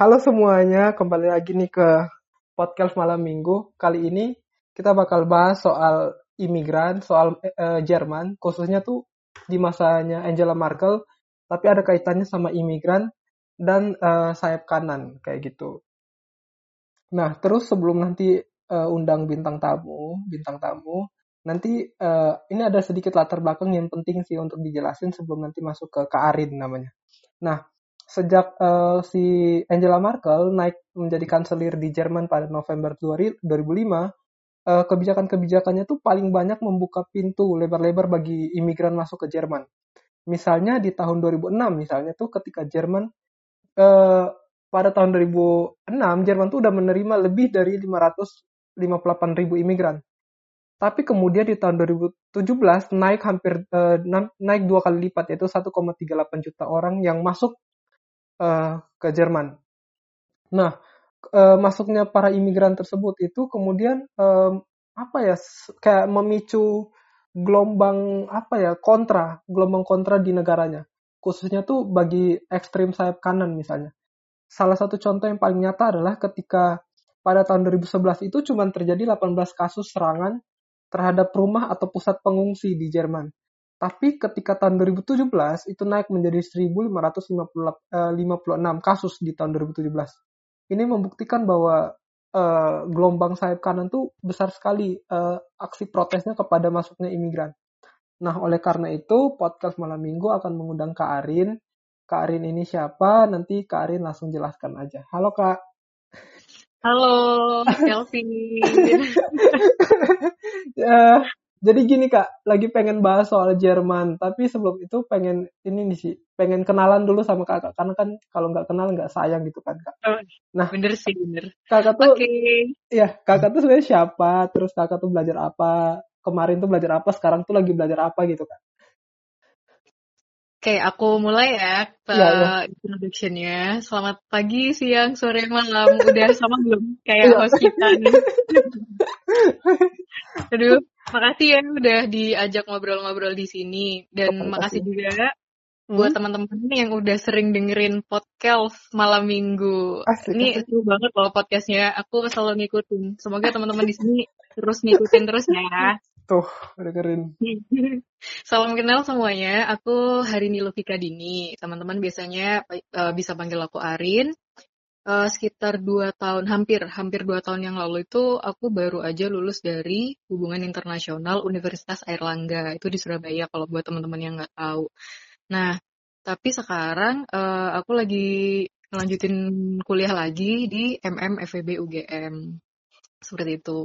Halo semuanya, kembali lagi nih ke podcast malam minggu. Kali ini kita bakal bahas soal imigran, soal uh, Jerman, khususnya tuh di masanya Angela Merkel, tapi ada kaitannya sama imigran dan uh, sayap kanan kayak gitu. Nah, terus sebelum nanti uh, undang bintang tamu, bintang tamu, nanti uh, ini ada sedikit latar belakang yang penting sih untuk dijelasin sebelum nanti masuk ke Kak Arin namanya. Nah, sejak uh, si Angela Merkel naik menjadi kanselir di Jerman pada November 2005, uh, kebijakan-kebijakannya tuh paling banyak membuka pintu lebar-lebar bagi imigran masuk ke Jerman. Misalnya di tahun 2006 misalnya tuh ketika Jerman uh, pada tahun 2006 Jerman tuh udah menerima lebih dari 558 ribu imigran. Tapi kemudian di tahun 2017 naik hampir naik dua kali lipat yaitu 1,38 juta orang yang masuk uh, ke Jerman. Nah, uh, masuknya para imigran tersebut itu kemudian um, apa ya kayak memicu gelombang apa ya kontra, gelombang kontra di negaranya. Khususnya tuh bagi ekstrim sayap kanan misalnya. Salah satu contoh yang paling nyata adalah ketika pada tahun 2011 itu cuma terjadi 18 kasus serangan terhadap rumah atau pusat pengungsi di Jerman. Tapi ketika tahun 2017 itu naik menjadi 1.556 eh, kasus di tahun 2017. Ini membuktikan bahwa uh, gelombang sayap kanan tuh besar sekali uh, aksi protesnya kepada masuknya imigran. Nah, oleh karena itu podcast malam minggu akan mengundang Kak Arin. Kak Arin ini siapa? Nanti Kak Arin langsung jelaskan aja. Halo Kak. Halo, Kelvin. uh, jadi gini kak, lagi pengen bahas soal Jerman, tapi sebelum itu pengen ini nih sih, pengen kenalan dulu sama kakak, karena kan kalau nggak kenal nggak sayang gitu kan kak. Oh, nah, bener sih bener. Kakak tuh, okay. ya kakak tuh sebenarnya siapa, terus kakak tuh belajar apa, kemarin tuh belajar apa, sekarang tuh lagi belajar apa gitu kak. Oke, aku mulai ya ke ya, ya. introduction-nya. Selamat pagi, siang, sore, malam. Udah sama belum? Kayak ya. host kita nih. Aduh, makasih ya udah diajak ngobrol-ngobrol di sini. Dan oh, makasih juga hmm? buat teman-teman yang udah sering dengerin podcast malam minggu. Asik, Ini seru banget loh podcastnya. Aku selalu ngikutin. Semoga teman-teman di sini terus ngikutin terus ya. Tuh, dengerin. Salam kenal semuanya. Aku Harini Lufika Dini. Teman-teman biasanya uh, bisa panggil aku Arin. Uh, sekitar dua tahun, hampir hampir dua tahun yang lalu itu aku baru aja lulus dari Hubungan Internasional Universitas Airlangga. Itu di Surabaya kalau buat teman-teman yang nggak tahu. Nah, tapi sekarang uh, aku lagi melanjutin kuliah lagi di MM FEB UGM. Seperti itu.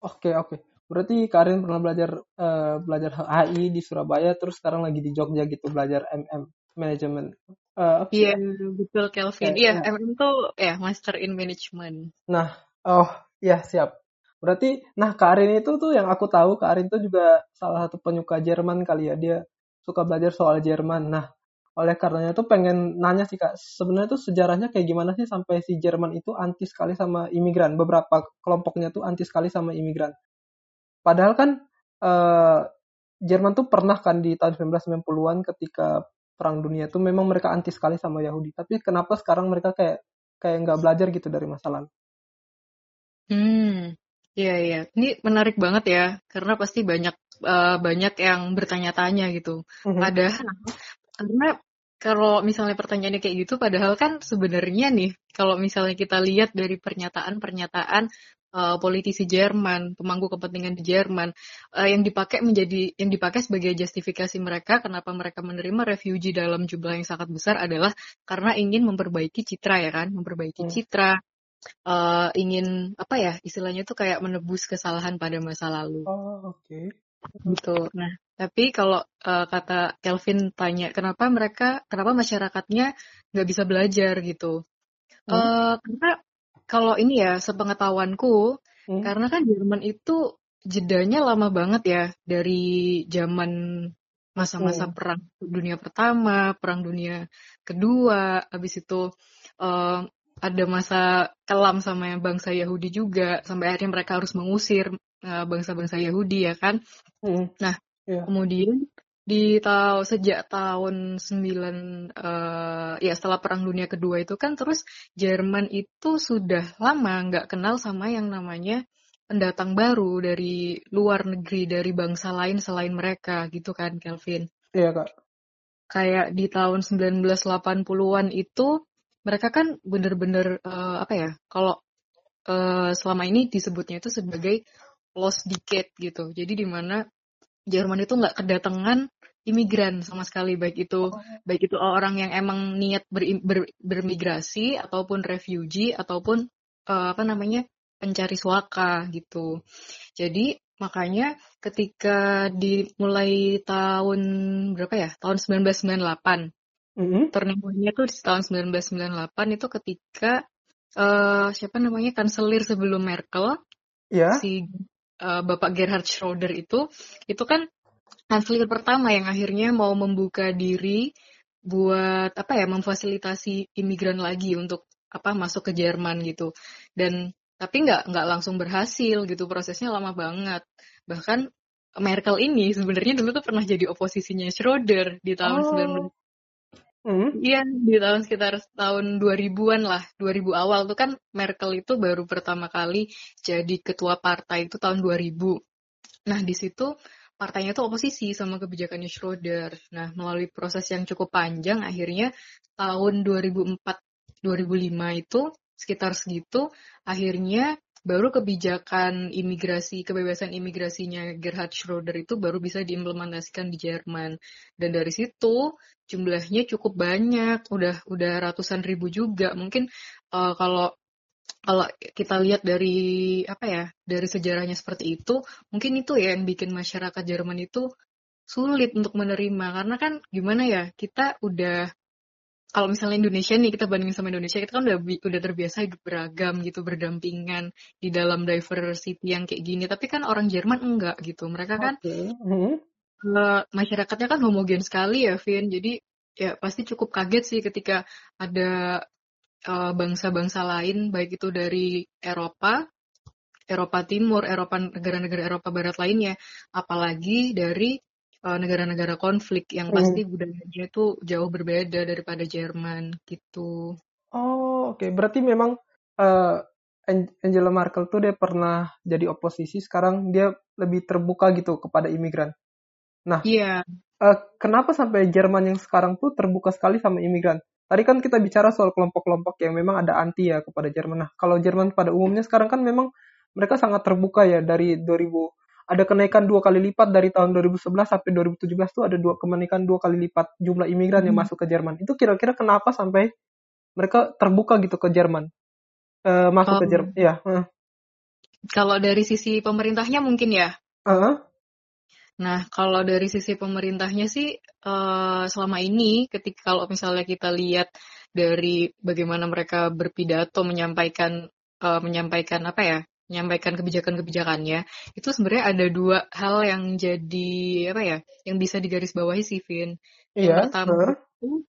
Oke, oke. Berarti Karin pernah belajar uh, belajar HI di Surabaya, terus sekarang lagi di Jogja gitu belajar MM Management. Uh, iya betul Kelvin. Iya ya. MM tuh ya Master in Management. Nah, oh ya siap. Berarti, nah Karin itu tuh yang aku tahu Karin tuh juga salah satu penyuka Jerman kali ya. Dia suka belajar soal Jerman. Nah, oleh karenanya tuh pengen nanya sih kak, sebenarnya tuh sejarahnya kayak gimana sih sampai si Jerman itu anti sekali sama imigran? Beberapa kelompoknya tuh anti sekali sama imigran. Padahal kan uh, Jerman tuh pernah kan di tahun 1990-an ketika perang dunia itu memang mereka anti sekali sama Yahudi. Tapi kenapa sekarang mereka kayak kayak nggak belajar gitu dari masa lalu? Hmm, iya iya. Ini menarik banget ya, karena pasti banyak uh, banyak yang bertanya-tanya gitu. Mm-hmm. Padahal karena kalau misalnya pertanyaannya kayak gitu, padahal kan sebenarnya nih, kalau misalnya kita lihat dari pernyataan-pernyataan uh, politisi Jerman, pemangku kepentingan di Jerman, uh, yang dipakai menjadi yang dipakai sebagai justifikasi mereka kenapa mereka menerima refugee dalam jumlah yang sangat besar adalah karena ingin memperbaiki citra ya kan, memperbaiki hmm. citra, uh, ingin apa ya istilahnya itu kayak menebus kesalahan pada masa lalu. Oh oke. Okay. Gitu. Nah tapi kalau uh, kata Kelvin tanya kenapa mereka kenapa masyarakatnya nggak bisa belajar gitu. Hmm. Uh, karena kalau ini ya sepengetahuanku, hmm. karena kan Jerman itu jedanya lama banget ya dari zaman masa-masa hmm. perang dunia pertama, perang dunia kedua, habis itu uh, ada masa kelam sama yang bangsa Yahudi juga, sampai akhirnya mereka harus mengusir uh, bangsa-bangsa Yahudi ya kan. Hmm. Nah, yeah. kemudian di tahu sejak tahun 9 uh, ya setelah Perang Dunia Kedua itu kan terus Jerman itu sudah lama nggak kenal sama yang namanya pendatang baru dari luar negeri dari bangsa lain selain mereka gitu kan Kelvin. Iya kak. Kayak di tahun 1980-an itu mereka kan bener-bener uh, apa ya kalau uh, selama ini disebutnya itu sebagai lost decade gitu. Jadi di mana Jerman itu nggak kedatangan imigran sama sekali baik itu oh. baik itu orang yang emang niat ber, ber, bermigrasi ataupun refugee ataupun uh, apa namanya pencari suaka gitu. Jadi makanya ketika dimulai tahun berapa ya? Tahun 1998. Mm-hmm. Turning tuh di tahun 1998 itu ketika uh, siapa namanya kanselir sebelum Merkel, yeah. si uh, Bapak Gerhard Schroeder itu, itu kan kanselir pertama yang akhirnya mau membuka diri buat apa ya memfasilitasi imigran lagi untuk apa masuk ke Jerman gitu dan tapi nggak nggak langsung berhasil gitu prosesnya lama banget bahkan Merkel ini sebenarnya dulu tuh pernah jadi oposisinya Schroeder di tahun oh. 19 Hmm? Iya, di tahun sekitar tahun 2000-an lah, 2000 awal tuh kan Merkel itu baru pertama kali jadi ketua partai itu tahun 2000. Nah, di situ partainya tuh oposisi sama kebijakannya Schroeder. Nah, melalui proses yang cukup panjang, akhirnya tahun 2004-2005 itu sekitar segitu, akhirnya baru kebijakan imigrasi, kebebasan imigrasinya Gerhard Schroeder itu baru bisa diimplementasikan di Jerman. Dan dari situ jumlahnya cukup banyak, udah udah ratusan ribu juga. Mungkin uh, kalau kalau kita lihat dari apa ya, dari sejarahnya seperti itu, mungkin itu ya yang bikin masyarakat Jerman itu sulit untuk menerima karena kan gimana ya, kita udah kalau misalnya Indonesia nih kita bandingin sama Indonesia kita kan udah udah terbiasa hidup beragam gitu berdampingan di dalam diversity yang kayak gini. Tapi kan orang Jerman enggak gitu. Mereka kan okay. uh, masyarakatnya kan homogen sekali ya Vin. Jadi ya pasti cukup kaget sih ketika ada uh, bangsa-bangsa lain baik itu dari Eropa Eropa Timur Eropa negara-negara Eropa Barat lainnya. Apalagi dari negara-negara konflik yang hmm. pasti budayanya itu jauh berbeda daripada Jerman gitu. Oh, oke. Okay. Berarti memang uh, Angela Merkel tuh dia pernah jadi oposisi, sekarang dia lebih terbuka gitu kepada imigran. Nah, iya. Yeah. Uh, kenapa sampai Jerman yang sekarang tuh terbuka sekali sama imigran? Tadi kan kita bicara soal kelompok-kelompok yang memang ada anti ya kepada Jerman. Nah, kalau Jerman pada umumnya sekarang kan memang mereka sangat terbuka ya dari 2000 ada kenaikan dua kali lipat dari tahun 2011 sampai 2017 tuh ada dua kenaikan dua kali lipat jumlah imigran hmm. yang masuk ke Jerman. Itu kira-kira kenapa sampai mereka terbuka gitu ke Jerman? Uh, masuk um, ke Jerman, ya. Uh. Kalau dari sisi pemerintahnya mungkin ya. Uh. Nah, kalau dari sisi pemerintahnya sih uh, selama ini ketika kalau misalnya kita lihat dari bagaimana mereka berpidato menyampaikan uh, menyampaikan apa ya menyampaikan kebijakan-kebijakannya itu sebenarnya ada dua hal yang jadi apa ya yang bisa digarisbawahi sih Vin. Yang yeah. pertama huh?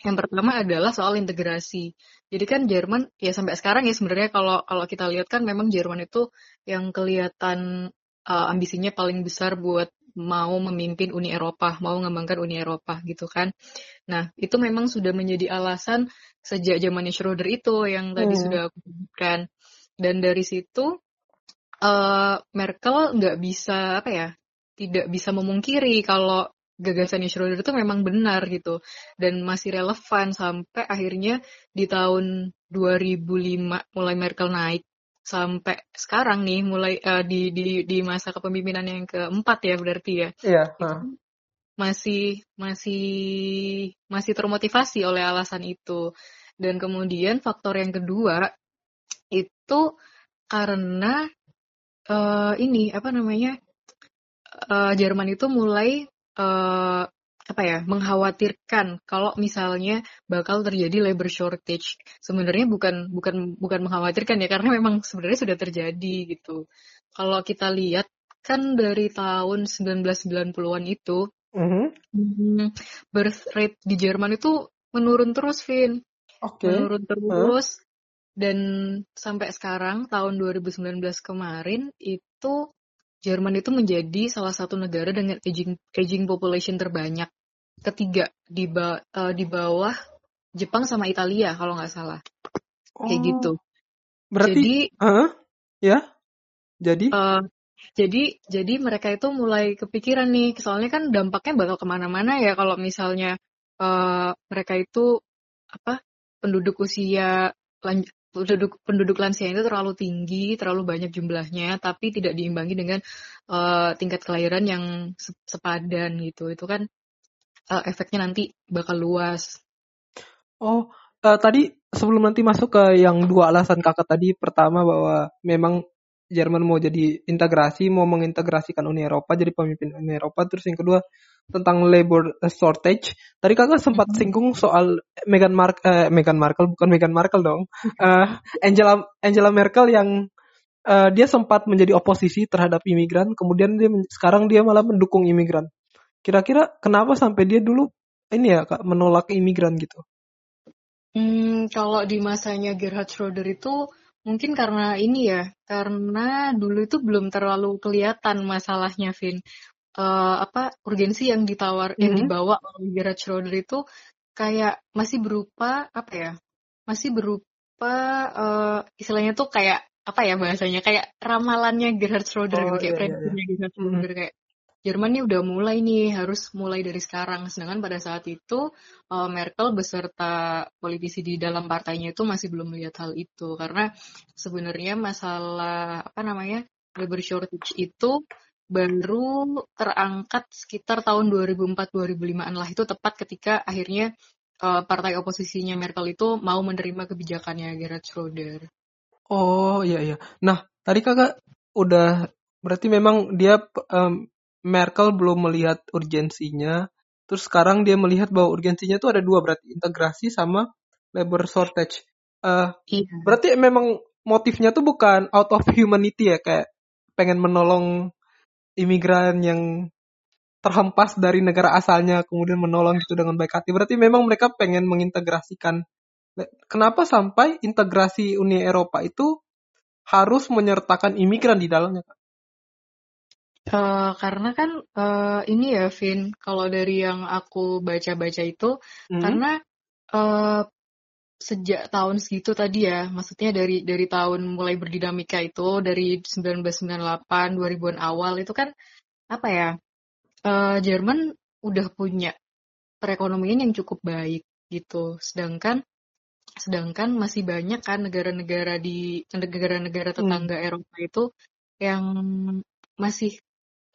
yang pertama adalah soal integrasi. Jadi kan Jerman ya sampai sekarang ya sebenarnya kalau kalau kita lihat kan memang Jerman itu yang kelihatan uh, ambisinya paling besar buat mau memimpin Uni Eropa, mau mengembangkan Uni Eropa gitu kan. Nah, itu memang sudah menjadi alasan sejak zamannya Schroeder itu yang tadi hmm. sudah aku sebutkan. Dan dari situ uh, Merkel nggak bisa apa ya, tidak bisa memungkiri kalau gagasan Schroeder itu memang benar gitu dan masih relevan sampai akhirnya di tahun 2005 mulai Merkel naik sampai sekarang nih mulai uh, di di di masa kepemimpinan yang keempat ya berarti ya. Iya. Masih masih masih termotivasi oleh alasan itu. Dan kemudian faktor yang kedua itu karena uh, ini apa namanya uh, Jerman itu mulai uh, apa ya mengkhawatirkan kalau misalnya bakal terjadi labor shortage sebenarnya bukan bukan bukan mengkhawatirkan ya karena memang sebenarnya sudah terjadi gitu kalau kita lihat kan dari tahun 1990-an itu mm-hmm. birth rate di Jerman itu menurun terus Vin okay. menurun terus? Dan sampai sekarang tahun 2019 kemarin itu Jerman itu menjadi salah satu negara dengan aging aging population terbanyak. Ketiga di ba uh, di bawah Jepang sama Italia kalau nggak salah. Oh, kayak gitu. Berarti jadi uh, ya? Jadi? Uh, jadi jadi mereka itu mulai kepikiran nih soalnya kan dampaknya bakal ke mana-mana ya kalau misalnya uh, mereka itu apa penduduk usia penduduk penduduk lansia itu terlalu tinggi, terlalu banyak jumlahnya, tapi tidak diimbangi dengan uh, tingkat kelahiran yang sepadan gitu. Itu kan uh, efeknya nanti bakal luas. Oh, uh, tadi sebelum nanti masuk ke yang dua alasan kakak tadi, pertama bahwa memang Jerman mau jadi integrasi, mau mengintegrasikan Uni Eropa jadi pemimpin Uni Eropa. Terus yang kedua tentang labor shortage. Tadi kakak sempat mm-hmm. singgung soal Meghan Markle, eh, Meghan Markle bukan Meghan Markle dong, uh, Angela Angela Merkel yang uh, dia sempat menjadi oposisi terhadap imigran, kemudian dia sekarang dia malah mendukung imigran. Kira-kira kenapa sampai dia dulu ini ya kak menolak imigran gitu? Hmm, kalau di masanya Gerhard Schroeder itu Mungkin karena ini ya, karena dulu itu belum terlalu kelihatan masalahnya, Vin. Uh, apa urgensi yang ditawar mm -hmm. yang mm-hmm. dibawa oleh Gerard Schroeder itu kayak masih berupa apa ya? Masih berupa uh, istilahnya tuh kayak apa ya bahasanya kayak ramalannya Gerhard Schroeder oh, gitu, kayak iya, iya. iya. Gerhard Schroeder mm -hmm. kayak Jerman nih udah mulai nih harus mulai dari sekarang. Sedangkan pada saat itu uh, Merkel beserta politisi di dalam partainya itu masih belum melihat hal itu karena sebenarnya masalah apa namanya labor shortage itu baru terangkat sekitar tahun 2004-2005an lah itu tepat ketika akhirnya uh, partai oposisinya Merkel itu mau menerima kebijakannya Gerhard Schroeder. Oh iya iya. Nah tadi kakak udah berarti memang dia um, Merkel belum melihat urgensinya. Terus sekarang dia melihat bahwa urgensinya itu ada dua berarti integrasi sama labor shortage. Uh, iya. Berarti memang motifnya tuh bukan out of humanity ya kayak pengen menolong imigran yang terhempas dari negara asalnya kemudian menolong gitu dengan baik hati. Berarti memang mereka pengen mengintegrasikan. Kenapa sampai integrasi Uni Eropa itu harus menyertakan imigran di dalamnya, Kak? Uh, karena kan uh, ini ya Vin, kalau dari yang aku baca-baca itu hmm. karena uh, sejak tahun segitu tadi ya, maksudnya dari dari tahun mulai berdinamika itu dari 1998 2000-an awal itu kan apa ya? Uh, Jerman udah punya perekonomian yang cukup baik gitu. Sedangkan sedangkan masih banyak kan negara-negara di negara-negara hmm. tetangga hmm. Eropa itu yang masih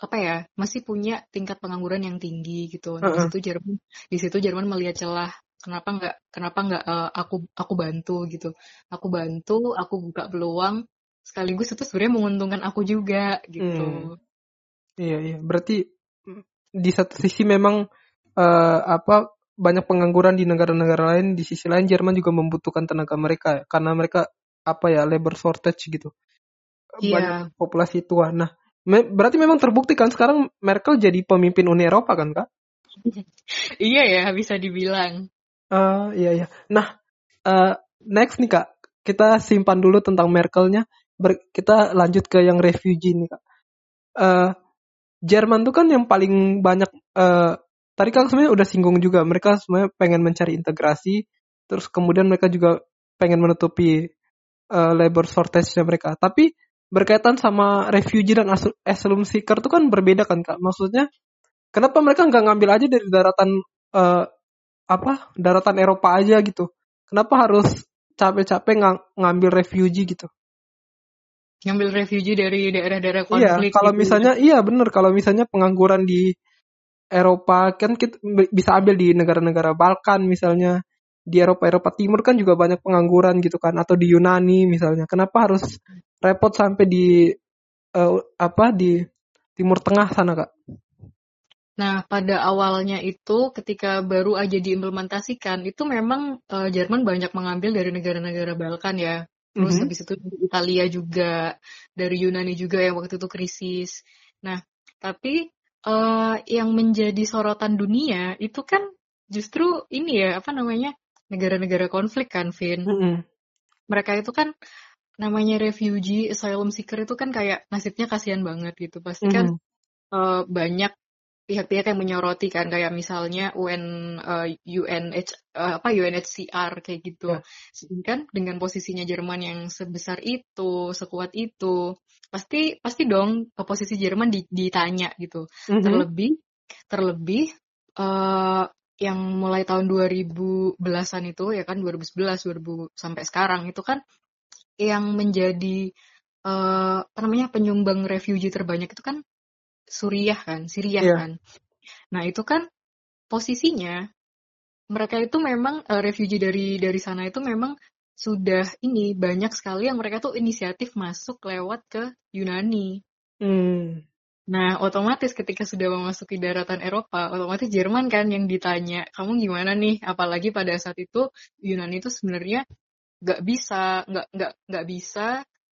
apa ya masih punya tingkat pengangguran yang tinggi gitu. Nah, uh -uh. di situ Jerman di situ Jerman melihat celah kenapa nggak kenapa nggak uh, aku aku bantu gitu. Aku bantu, aku buka peluang sekaligus itu sebenarnya menguntungkan aku juga gitu. Hmm. Iya iya, berarti di satu sisi memang uh, apa banyak pengangguran di negara-negara lain, di sisi lain Jerman juga membutuhkan tenaga mereka karena mereka apa ya labor shortage gitu. Iya. Banyak populasi tua. Nah, Berarti memang terbukti kan sekarang Merkel jadi pemimpin Uni Eropa kan kak? iya ya bisa dibilang. Uh, iya iya. Nah uh, next nih kak kita simpan dulu tentang Merkelnya. Ber kita lanjut ke yang refugee nih kak. Uh, Jerman tuh kan yang paling banyak. Uh, tadi kan sebenarnya udah singgung juga mereka sebenarnya pengen mencari integrasi. Terus kemudian mereka juga pengen menutupi uh, labor shortage mereka. Tapi berkaitan sama refugee dan asylum seeker itu kan berbeda kan kak maksudnya kenapa mereka nggak ngambil aja dari daratan uh, apa daratan Eropa aja gitu. Kenapa harus capek-capek ng ngambil refugee gitu? Ngambil refugee dari daerah-daerah iya, konflik iya kalau gitu. Ya? misalnya iya bener. Kalau misalnya pengangguran di Eropa kan kita bisa ambil di negara-negara Balkan misalnya. Di Eropa Eropa Timur kan juga banyak pengangguran gitu kan atau di Yunani misalnya. Kenapa harus repot sampai di uh, apa di Timur Tengah sana kak Nah, pada awalnya itu ketika baru aja diimplementasikan, itu memang uh, Jerman banyak mengambil dari negara-negara Balkan ya. Terus mm -hmm. habis itu dari Italia juga, dari Yunani juga yang waktu itu krisis. Nah, tapi uh, yang menjadi sorotan dunia itu kan justru ini ya, apa namanya, negara-negara konflik kan, Vin. Mm -hmm. Mereka itu kan namanya refugee asylum seeker itu kan kayak nasibnya kasihan banget gitu pasti kan Mhm. eh, banyak pihak-pihak yang menyoroti kan kayak misalnya UN eh, UNH eh, apa UNHCR kayak gitu. Ya. Sedangkan dengan posisinya Jerman yang sebesar itu, sekuat itu, pasti pasti dong posisi Jerman di- ditanya gitu. Mhm. Terlebih terlebih eh, yang mulai tahun 2010-an itu ya kan 2011 2000 sampai sekarang itu kan yang menjadi eh, apa namanya penyumbang refugee terbanyak itu kan Suriah kan, Syria Iya. kan. Nah, itu kan posisinya mereka itu memang eh, refugee dari dari sana itu memang sudah ini banyak sekali yang mereka tuh inisiatif masuk lewat ke Yunani. Hmm. Nah, otomatis ketika sudah memasuki daratan Eropa, otomatis Jerman kan yang ditanya, kamu gimana nih? Apalagi pada saat itu Yunani itu sebenarnya nggak bisa, nggak nggak nggak bisa,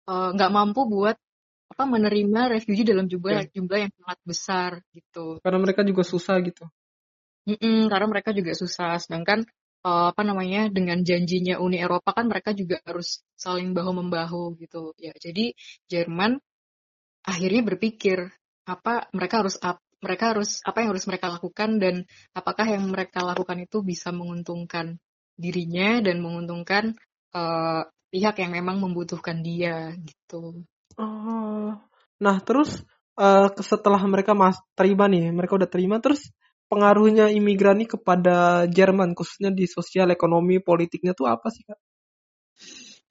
eh, nggak mampu buat apa menerima refugee dalam jumlah jumlah yang sangat besar gitu. Karena mereka juga susah gitu. Mm-mm, karena mereka juga susah. Sedangkan eh, apa namanya dengan janjinya Uni Eropa kan mereka juga harus saling bahu membahu gitu. Ya, jadi Jerman akhirnya berpikir apa mereka harus ap- mereka harus apa yang harus mereka lakukan dan apakah yang mereka lakukan itu bisa menguntungkan dirinya dan menguntungkan eh, pihak yang memang membutuhkan dia gitu. Oh. Nah, terus eh, setelah mereka mas terima nih, mereka udah terima terus pengaruhnya imigran ini kepada Jerman khususnya di sosial, ekonomi, politiknya tuh apa sih, Kak?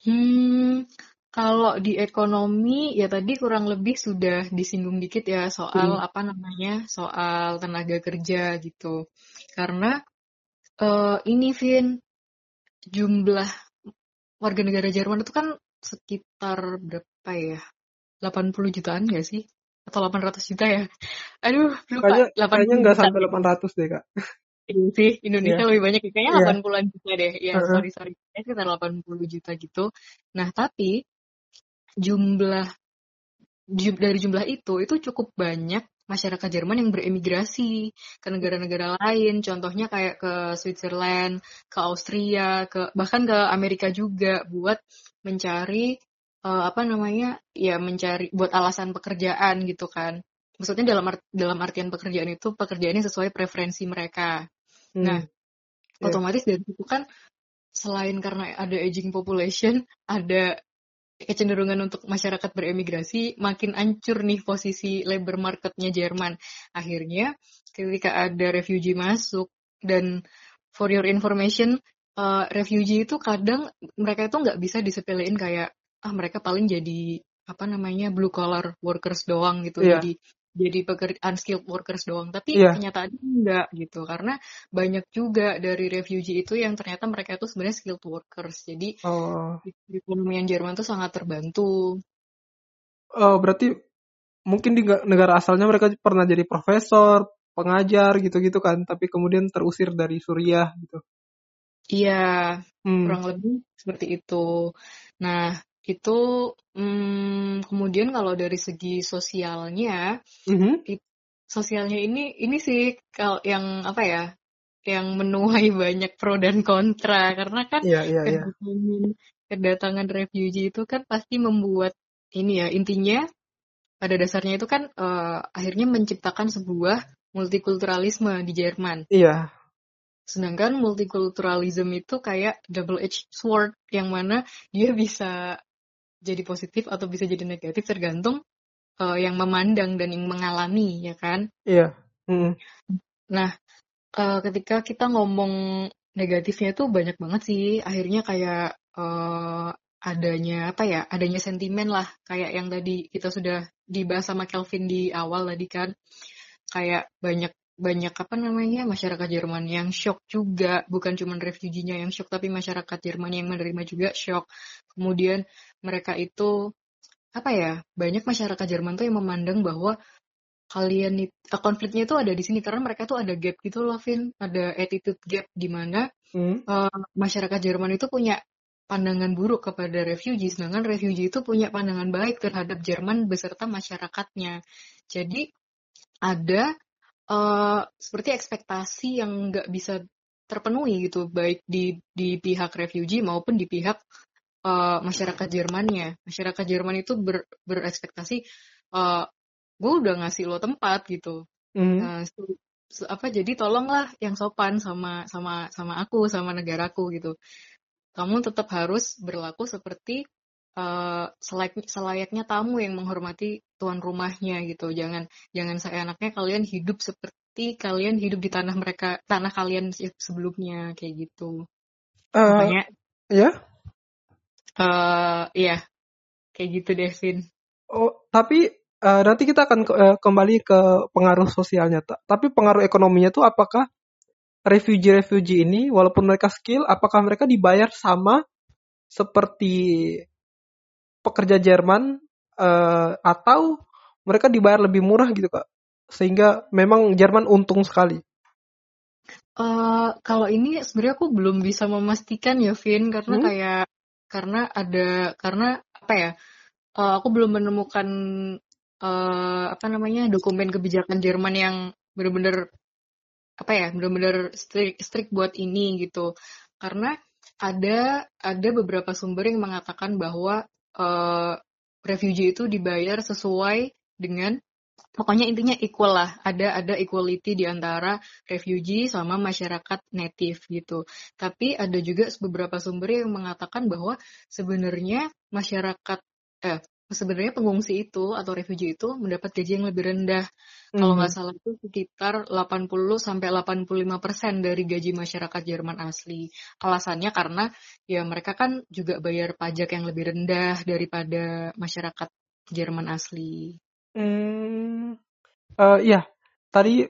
Hmm, kalau di ekonomi ya tadi kurang lebih sudah disinggung dikit ya soal Hmm. apa namanya soal tenaga kerja gitu. Karena eh, ini Vin jumlah warga negara Jerman itu kan sekitar berapa ya? 80 jutaan gak sih? Atau 800 juta ya? Aduh, lupa. Kayaknya 80 kayaknya nggak sampai 800 deh, Kak. Iya sih, Indonesia Iya. lebih banyak. Kayaknya Iya. 80-an juta deh. Ya, Heeh. sorry, sorry. Kayaknya sekitar 80 juta gitu. Nah, tapi jumlah ju- dari jumlah itu, itu cukup banyak masyarakat Jerman yang beremigrasi ke negara-negara lain. Contohnya kayak ke Switzerland, ke Austria, ke bahkan ke Amerika juga buat mencari eh, apa namanya? Ya mencari buat alasan pekerjaan gitu kan. Maksudnya dalam art- dalam artian pekerjaan itu pekerjaannya sesuai preferensi mereka. Hmm. Nah, Iya. otomatis dari situ kan selain karena ada aging population, ada kecenderungan untuk masyarakat beremigrasi, makin ancur nih posisi labor marketnya Jerman. Akhirnya ketika ada refugee masuk dan for your information, uh, refugee itu kadang mereka itu nggak bisa disepelein kayak ah mereka paling jadi apa namanya blue collar workers doang gitu, Iya. jadi jadi pekerja unskilled workers doang. Tapi Iya. kenyataannya enggak gitu, karena banyak juga dari refugee itu yang ternyata mereka itu sebenarnya skilled workers. Jadi Oh. perekonomian Jerman tuh sangat terbantu. Oh, berarti mungkin di ga- negara asalnya mereka pernah jadi profesor, pengajar gitu-gitu kan, tapi kemudian terusir dari Suriah gitu. Iya, Hmm. kurang lebih seperti itu. Nah, itu hmm, kemudian kalau dari segi sosialnya, Mhm. it- sosialnya ini ini sih kalau yang apa ya, yang menuai banyak pro dan kontra karena kan Iya, iya, iya. kedatangan kedatangan refugee itu kan pasti membuat ini ya intinya pada dasarnya itu kan eh, akhirnya menciptakan sebuah multikulturalisme di Jerman. Iya. Sedangkan multikulturalism itu kayak double edged sword yang mana dia bisa jadi positif atau bisa jadi negatif tergantung eh, yang memandang dan yang mengalami ya kan. Iya. Mm. Nah, eh, ketika kita ngomong negatifnya itu banyak banget sih. Akhirnya kayak eh, adanya apa ya? Adanya sentimen lah. Kayak yang tadi kita sudah dibahas sama Kelvin di awal tadi kan. Kayak banyak banyak apa namanya masyarakat Jerman yang shock juga. Bukan cuma refugee-nya yang shock tapi masyarakat Jerman yang menerima juga shock. Kemudian mereka itu apa ya banyak masyarakat Jerman tuh yang memandang bahwa kalian it- eh, konfliknya itu ada di sini. Karena mereka tuh ada gap gitu loh Vin. Ada attitude gap di mana Mm. eh, masyarakat Jerman itu punya pandangan buruk kepada refugee sedangkan refugee itu punya pandangan baik terhadap Jerman beserta masyarakatnya. Jadi ada eh, seperti ekspektasi yang nggak bisa terpenuhi gitu baik di di pihak refugee maupun di pihak uh, masyarakat Jermannya. Masyarakat Jerman itu ber, berekspektasi uh, gue udah ngasih lo tempat gitu. Mm. Uh, so, apa jadi tolonglah yang sopan sama sama sama aku sama negaraku gitu. Kamu tetap harus berlaku seperti uh, selayaknya tamu yang menghormati tuan rumahnya gitu. Jangan jangan seenaknya kalian hidup seperti kalian hidup di tanah mereka tanah kalian sebelumnya kayak gitu. Uh, Makanya ya? Uh, iya. Kayak gitu Devin. Oh, tapi uh, nanti kita akan ke, uh, kembali ke pengaruh sosialnya. Tapi pengaruh ekonominya tuh apakah refugee-refugee ini walaupun mereka skill apakah mereka dibayar sama seperti pekerja Jerman uh, atau mereka dibayar lebih murah gitu kak sehingga memang Jerman untung sekali Uh, kalau ini sebenarnya aku belum bisa memastikan ya, Vin, karena hmm? kayak karena ada karena apa ya? Uh, aku belum menemukan uh, apa namanya dokumen kebijakan Jerman yang benar-benar apa ya, benar-benar strict strict buat ini gitu. Karena ada ada beberapa sumber yang mengatakan bahwa uh, refugee itu dibayar sesuai dengan pokoknya intinya equal lah. Ada ada equality di antara refugee sama masyarakat native gitu. Tapi ada juga beberapa sumber yang mengatakan bahwa sebenarnya masyarakat eh sebenarnya pengungsi itu atau refugee itu mendapat gaji yang lebih rendah mm. kalau nggak salah itu sekitar 80 sampai 85 persen dari gaji masyarakat Jerman asli alasannya karena ya mereka kan juga bayar pajak yang lebih rendah daripada masyarakat Jerman asli Hmm, uh, iya. Tadi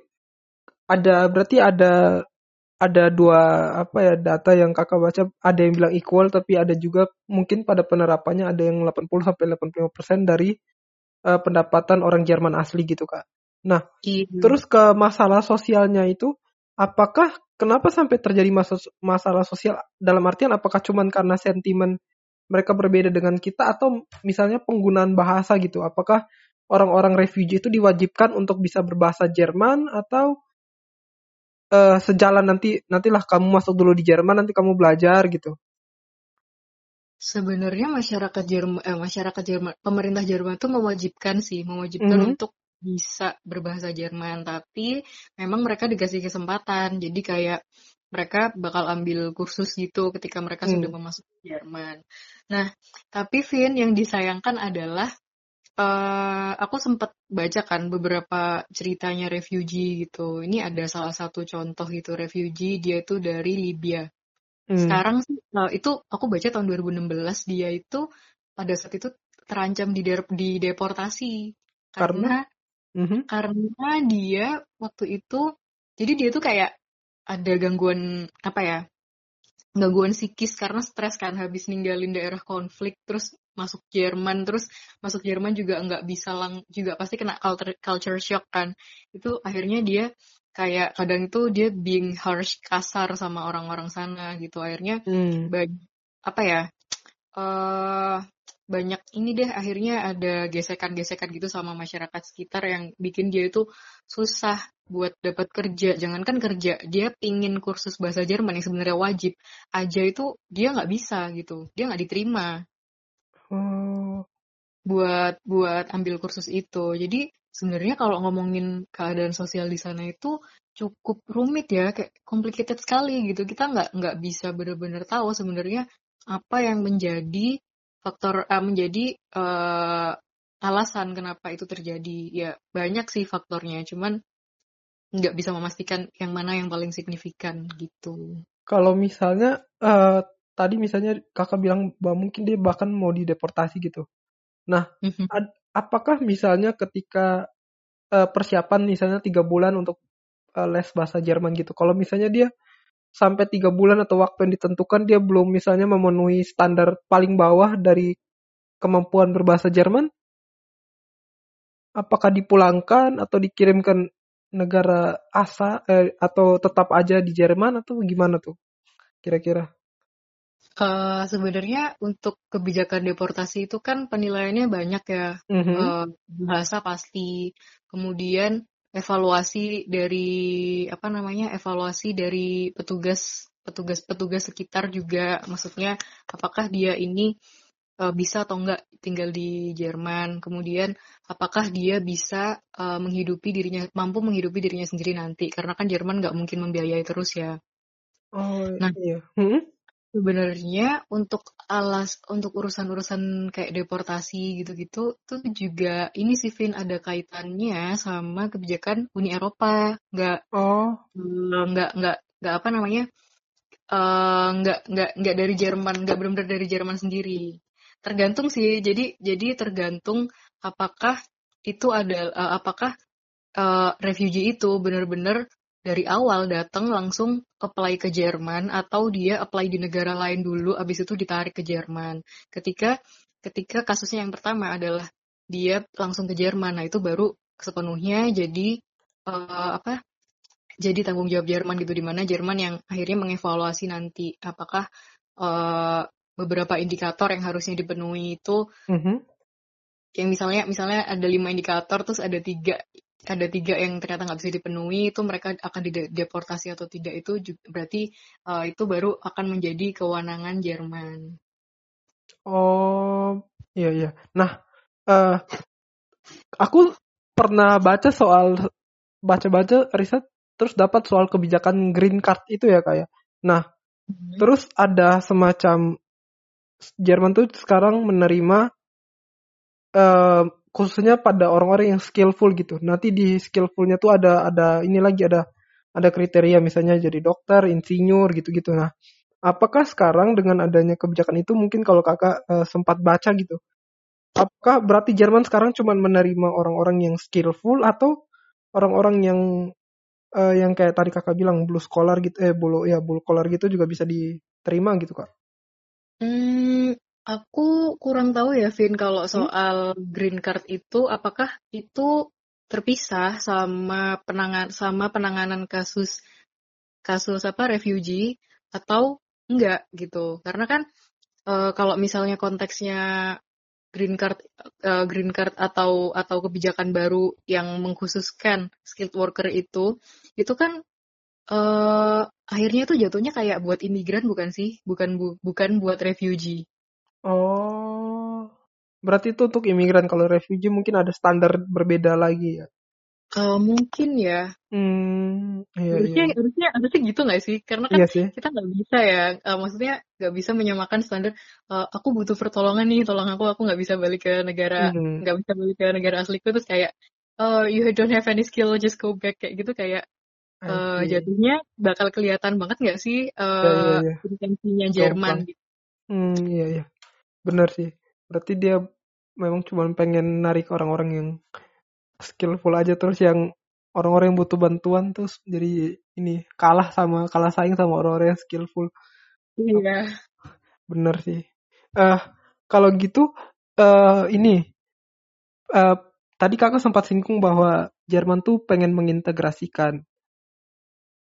ada berarti ada ada dua apa ya data yang kakak baca ada yang bilang equal tapi ada juga mungkin pada penerapannya ada yang 80 sampai 85 persen dari uh, pendapatan orang Jerman asli gitu kak. Nah, iya. terus ke masalah sosialnya itu, apakah kenapa sampai terjadi masalah sosial dalam artian apakah cuman karena sentimen mereka berbeda dengan kita atau misalnya penggunaan bahasa gitu? Apakah orang-orang refugee itu diwajibkan untuk bisa berbahasa Jerman atau uh, sejalan nanti nantilah kamu masuk dulu di Jerman nanti kamu belajar gitu. Sebenarnya masyarakat Jerman eh, masyarakat Jerman pemerintah Jerman itu mewajibkan sih, mewajibkan mm -hmm. untuk bisa berbahasa Jerman, tapi memang mereka dikasih kesempatan. Jadi kayak mereka bakal ambil kursus gitu ketika mereka hmm. sudah memasuki Jerman. Nah, tapi Vin yang disayangkan adalah uh, aku sempat baca kan beberapa ceritanya refugee gitu. Ini ada salah satu contoh gitu refugee dia itu dari Libya. Hmm. Sekarang sih uh, itu aku baca tahun 2016 dia itu pada saat itu terancam di di deportasi karena karena, mm -hmm. karena dia waktu itu jadi dia tuh kayak ada gangguan apa ya gangguan psikis karena stres kan habis ninggalin daerah konflik terus masuk Jerman terus masuk Jerman juga nggak bisa lang juga pasti kena culture culture shock kan itu akhirnya dia kayak kadang itu dia being harsh kasar sama orang-orang sana gitu akhirnya hmm. apa ya uh, banyak ini deh akhirnya ada gesekan-gesekan gitu sama masyarakat sekitar yang bikin dia itu susah buat dapat kerja. Jangankan kerja, dia pingin kursus bahasa Jerman yang sebenarnya wajib aja itu dia nggak bisa gitu, dia nggak diterima. Oh. Buat buat ambil kursus itu. Jadi sebenarnya kalau ngomongin keadaan sosial di sana itu cukup rumit ya, kayak complicated sekali gitu. Kita nggak nggak bisa benar-benar tahu sebenarnya apa yang menjadi faktor uh, menjadi uh, alasan kenapa itu terjadi ya banyak sih faktornya cuman nggak bisa memastikan yang mana yang paling signifikan gitu. Kalau misalnya uh, tadi misalnya kakak bilang bahwa mungkin dia bahkan mau dideportasi gitu. Nah mm-hmm. ad, apakah misalnya ketika uh, persiapan misalnya tiga bulan untuk uh, les bahasa Jerman gitu kalau misalnya dia sampai tiga bulan atau waktu yang ditentukan dia belum misalnya memenuhi standar paling bawah dari kemampuan berbahasa Jerman, apakah dipulangkan atau dikirimkan negara asa eh, atau tetap aja di Jerman atau gimana tuh kira-kira? Uh, sebenarnya untuk kebijakan deportasi itu kan penilaiannya banyak ya mm -hmm. uh, bahasa pasti kemudian evaluasi dari apa namanya evaluasi dari petugas petugas-petugas sekitar juga maksudnya apakah dia ini uh, bisa atau enggak tinggal di Jerman. Kemudian apakah dia bisa uh, menghidupi dirinya mampu menghidupi dirinya sendiri nanti? Karena kan Jerman nggak mungkin membiayai terus ya. Oh nah iya. Hmm? sebenarnya untuk alas untuk urusan-urusan kayak deportasi gitu-gitu tuh juga ini sih Vin ada kaitannya sama kebijakan Uni Eropa. Nggak oh. nggak nggak nggak apa namanya uh, nggak nggak nggak dari Jerman nggak benar-benar dari Jerman sendiri tergantung sih. Jadi jadi tergantung apakah itu ada uh, apakah uh, refugee itu benar-benar dari awal datang langsung apply ke Jerman atau dia apply di negara lain dulu abis itu ditarik ke Jerman. Ketika ketika kasusnya yang pertama adalah dia langsung ke Jerman nah itu baru sepenuhnya jadi uh, apa jadi tanggung jawab Jerman gitu di mana Jerman yang akhirnya mengevaluasi nanti apakah uh, beberapa indikator yang harusnya dipenuhi itu mm-hmm. yang misalnya misalnya ada lima indikator terus ada tiga ada tiga yang ternyata nggak bisa dipenuhi itu mereka akan dideportasi atau tidak itu juga, berarti uh, itu baru akan menjadi kewenangan Jerman. Oh iya iya. Nah uh, aku pernah baca soal baca-baca riset terus dapat soal kebijakan green card itu ya kayak. Ya. Nah, hmm. terus ada semacam Jerman tuh sekarang menerima uh, khususnya pada orang-orang yang skillful gitu. Nanti di skillfulnya tuh ada ada ini lagi ada ada kriteria misalnya jadi dokter, insinyur gitu-gitu. Nah, apakah sekarang dengan adanya kebijakan itu mungkin kalau kakak uh, sempat baca gitu, apakah berarti Jerman sekarang cuma menerima orang-orang yang skillful atau orang-orang yang uh, yang kayak tadi kakak bilang blue collar gitu eh blue ya blue collar gitu juga bisa diterima gitu kak? Hmm, aku kurang tahu ya Vin kalau hmm? soal hmm? green card itu apakah itu terpisah sama penangan sama penanganan kasus kasus apa refugee atau enggak gitu karena kan uh, kalau misalnya konteksnya green card uh, green card atau atau kebijakan baru yang mengkhususkan skilled worker itu itu kan uh, akhirnya tuh jatuhnya kayak buat imigran bukan sih bukan bu, bukan buat refugee oh berarti itu untuk imigran kalau refugee mungkin ada standar berbeda lagi ya Uh, mungkin ya. Hmm, iya, harusnya, iya. harusnya harusnya gitu nggak sih? Karena kan iya sih. kita nggak bisa ya. Uh, maksudnya nggak bisa menyamakan standar. Uh, aku butuh pertolongan nih, tolong aku. Aku nggak bisa balik ke negara, hmm. nggak hmm. bisa balik ke negara asliku terus kayak, oh you don't have any skill, just go back kayak gitu kayak. Uh, jatuhnya bakal kelihatan banget nggak sih uh, ya, iya, iya. Jerman gitu. Hmm, iya iya. Benar sih. Berarti dia memang cuma pengen narik orang-orang yang skillful aja terus yang orang-orang yang butuh bantuan terus jadi ini kalah sama kalah saing sama orang-orang yang skillful. Iya. Bener sih. Eh uh, kalau gitu uh, ini uh, tadi kakak sempat singgung bahwa Jerman tuh pengen mengintegrasikan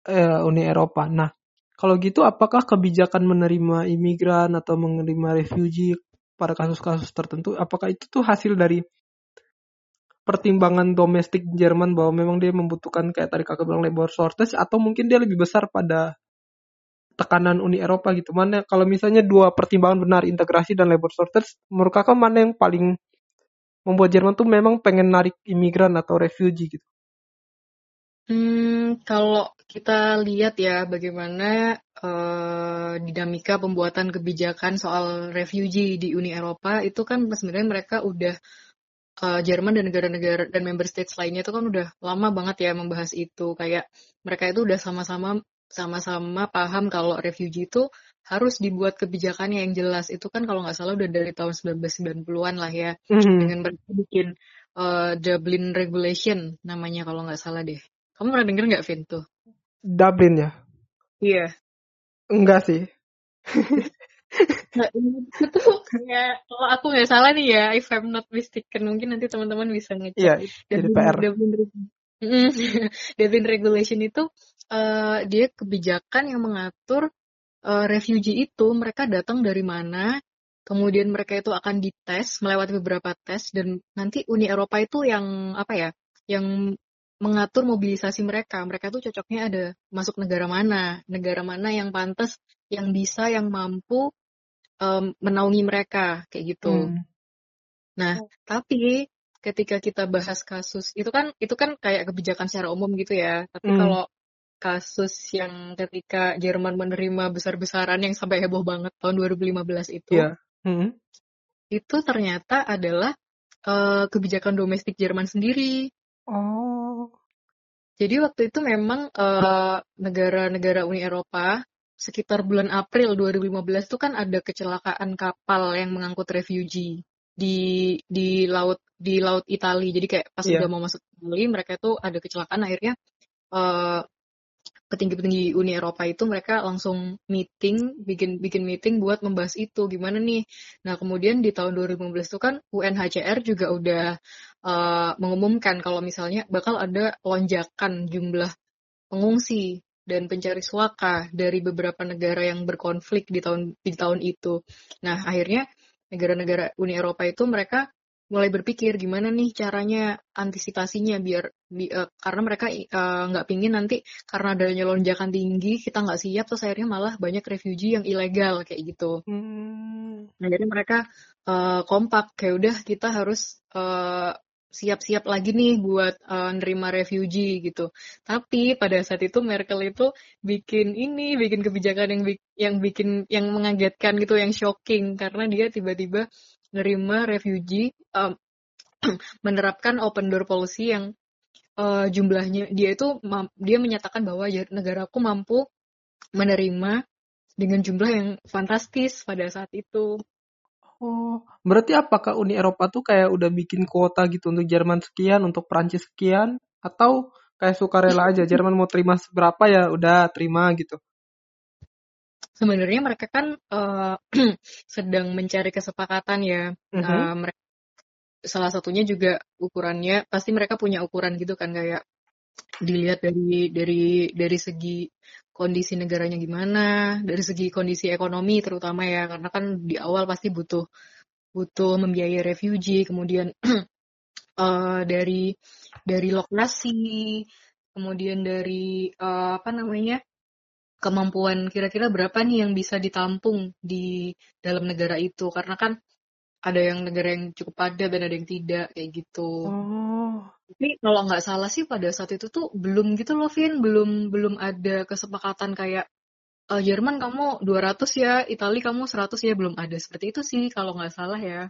uh, Uni Eropa. Nah, kalau gitu apakah kebijakan menerima imigran atau menerima refugee pada kasus-kasus tertentu apakah itu tuh hasil dari pertimbangan domestik Jerman bahwa memang dia membutuhkan kayak tadi kakak bilang labor shortage atau mungkin dia lebih besar pada tekanan Uni Eropa gitu. Mana kalau misalnya dua pertimbangan benar integrasi dan labor shortage, menurut kakak mana yang paling membuat Jerman tuh memang pengen narik imigran atau refugee gitu? Hmm, kalau kita lihat ya bagaimana uh, dinamika pembuatan kebijakan soal refugee di Uni Eropa itu kan sebenarnya mereka udah uh, Jerman dan negara-negara dan member states lainnya itu kan udah lama banget ya membahas itu. Kayak mereka itu udah sama-sama sama-sama paham kalau refugee itu harus dibuat kebijakannya yang jelas. Itu kan kalau nggak salah udah dari tahun 1990-an lah ya. Mm-hmm. Dengan mereka bikin uh, Dublin Regulation namanya kalau nggak salah deh. Kamu pernah denger nggak, Vin, tuh? Dublin ya? Iya. Enggak sih. Nah, itu kayak kalau aku nggak salah nih ya, if I'm not mistaken, mungkin nanti teman-teman bisa ngecek. Iya, jadi PR. Dublin, Regulation itu uh, dia kebijakan yang mengatur uh, refugee itu mereka datang dari mana, kemudian mereka itu akan dites melewati beberapa tes dan nanti Uni Eropa itu yang apa ya, yang mengatur mobilisasi mereka. Mereka tuh cocoknya ada masuk negara mana, negara mana yang pantas, yang bisa, yang mampu um, menaungi mereka kayak gitu. Hmm. Nah, tapi ketika kita bahas kasus itu kan itu kan kayak kebijakan secara umum gitu ya. Tapi hmm. kalau kasus yang ketika Jerman menerima besar-besaran yang sampai heboh banget tahun 2015 itu, yeah. hmm. itu ternyata adalah uh, kebijakan domestik Jerman sendiri. Oh. Jadi waktu itu memang negara eh, negara-negara Uni Eropa sekitar bulan April 2015 itu kan ada kecelakaan kapal yang mengangkut refugee di di laut di laut Italia. Jadi kayak pas yeah. udah mau masuk Italia mereka itu ada kecelakaan akhirnya uh, petinggi-petinggi Uni Eropa itu mereka langsung meeting, bikin bikin meeting buat membahas itu gimana nih. Nah kemudian di tahun 2015 itu kan UNHCR juga udah uh, mengumumkan kalau misalnya bakal ada lonjakan jumlah pengungsi dan pencari suaka dari beberapa negara yang berkonflik di tahun di tahun itu. Nah akhirnya negara-negara Uni Eropa itu mereka mulai berpikir gimana nih caranya antisipasinya biar bi, uh, karena mereka eh, nggak uh, pingin nanti karena adanya lonjakan tinggi kita nggak siap terus akhirnya malah banyak refugee yang ilegal kayak gitu. Hmm. Nah jadi mereka uh, kompak kayak udah kita harus uh, siap-siap lagi nih buat uh, nerima refugee gitu. Tapi pada saat itu Merkel itu bikin ini, bikin kebijakan yang yang bikin yang mengagetkan gitu, yang shocking karena dia tiba-tiba nerima refugee um, menerapkan open door policy yang uh, jumlahnya dia itu dia menyatakan bahwa ya, negaraku mampu menerima dengan jumlah yang fantastis pada saat itu. Oh, berarti apakah Uni Eropa tuh kayak udah bikin kuota gitu untuk Jerman sekian, untuk Prancis sekian, atau kayak sukarela aja Jerman mau terima seberapa ya udah terima gitu? Sebenarnya mereka kan uh, sedang mencari kesepakatan ya. Uh-huh. Uh, mereka salah satunya juga ukurannya pasti mereka punya ukuran gitu kan kayak dilihat dari dari dari segi kondisi negaranya gimana, dari segi kondisi ekonomi terutama ya karena kan di awal pasti butuh butuh membiayai refugee, kemudian uh, dari dari lokasi, kemudian dari uh, apa namanya kemampuan kira-kira berapa nih yang bisa ditampung di dalam negara itu karena kan ada yang negara yang cukup padat dan ada yang tidak kayak gitu. Oh. Tapi kalau nggak salah sih pada saat itu tuh belum gitu loh Vin, belum belum ada kesepakatan kayak e, Jerman kamu 200 ya, Italia kamu 100 ya belum ada seperti itu sih kalau nggak salah ya.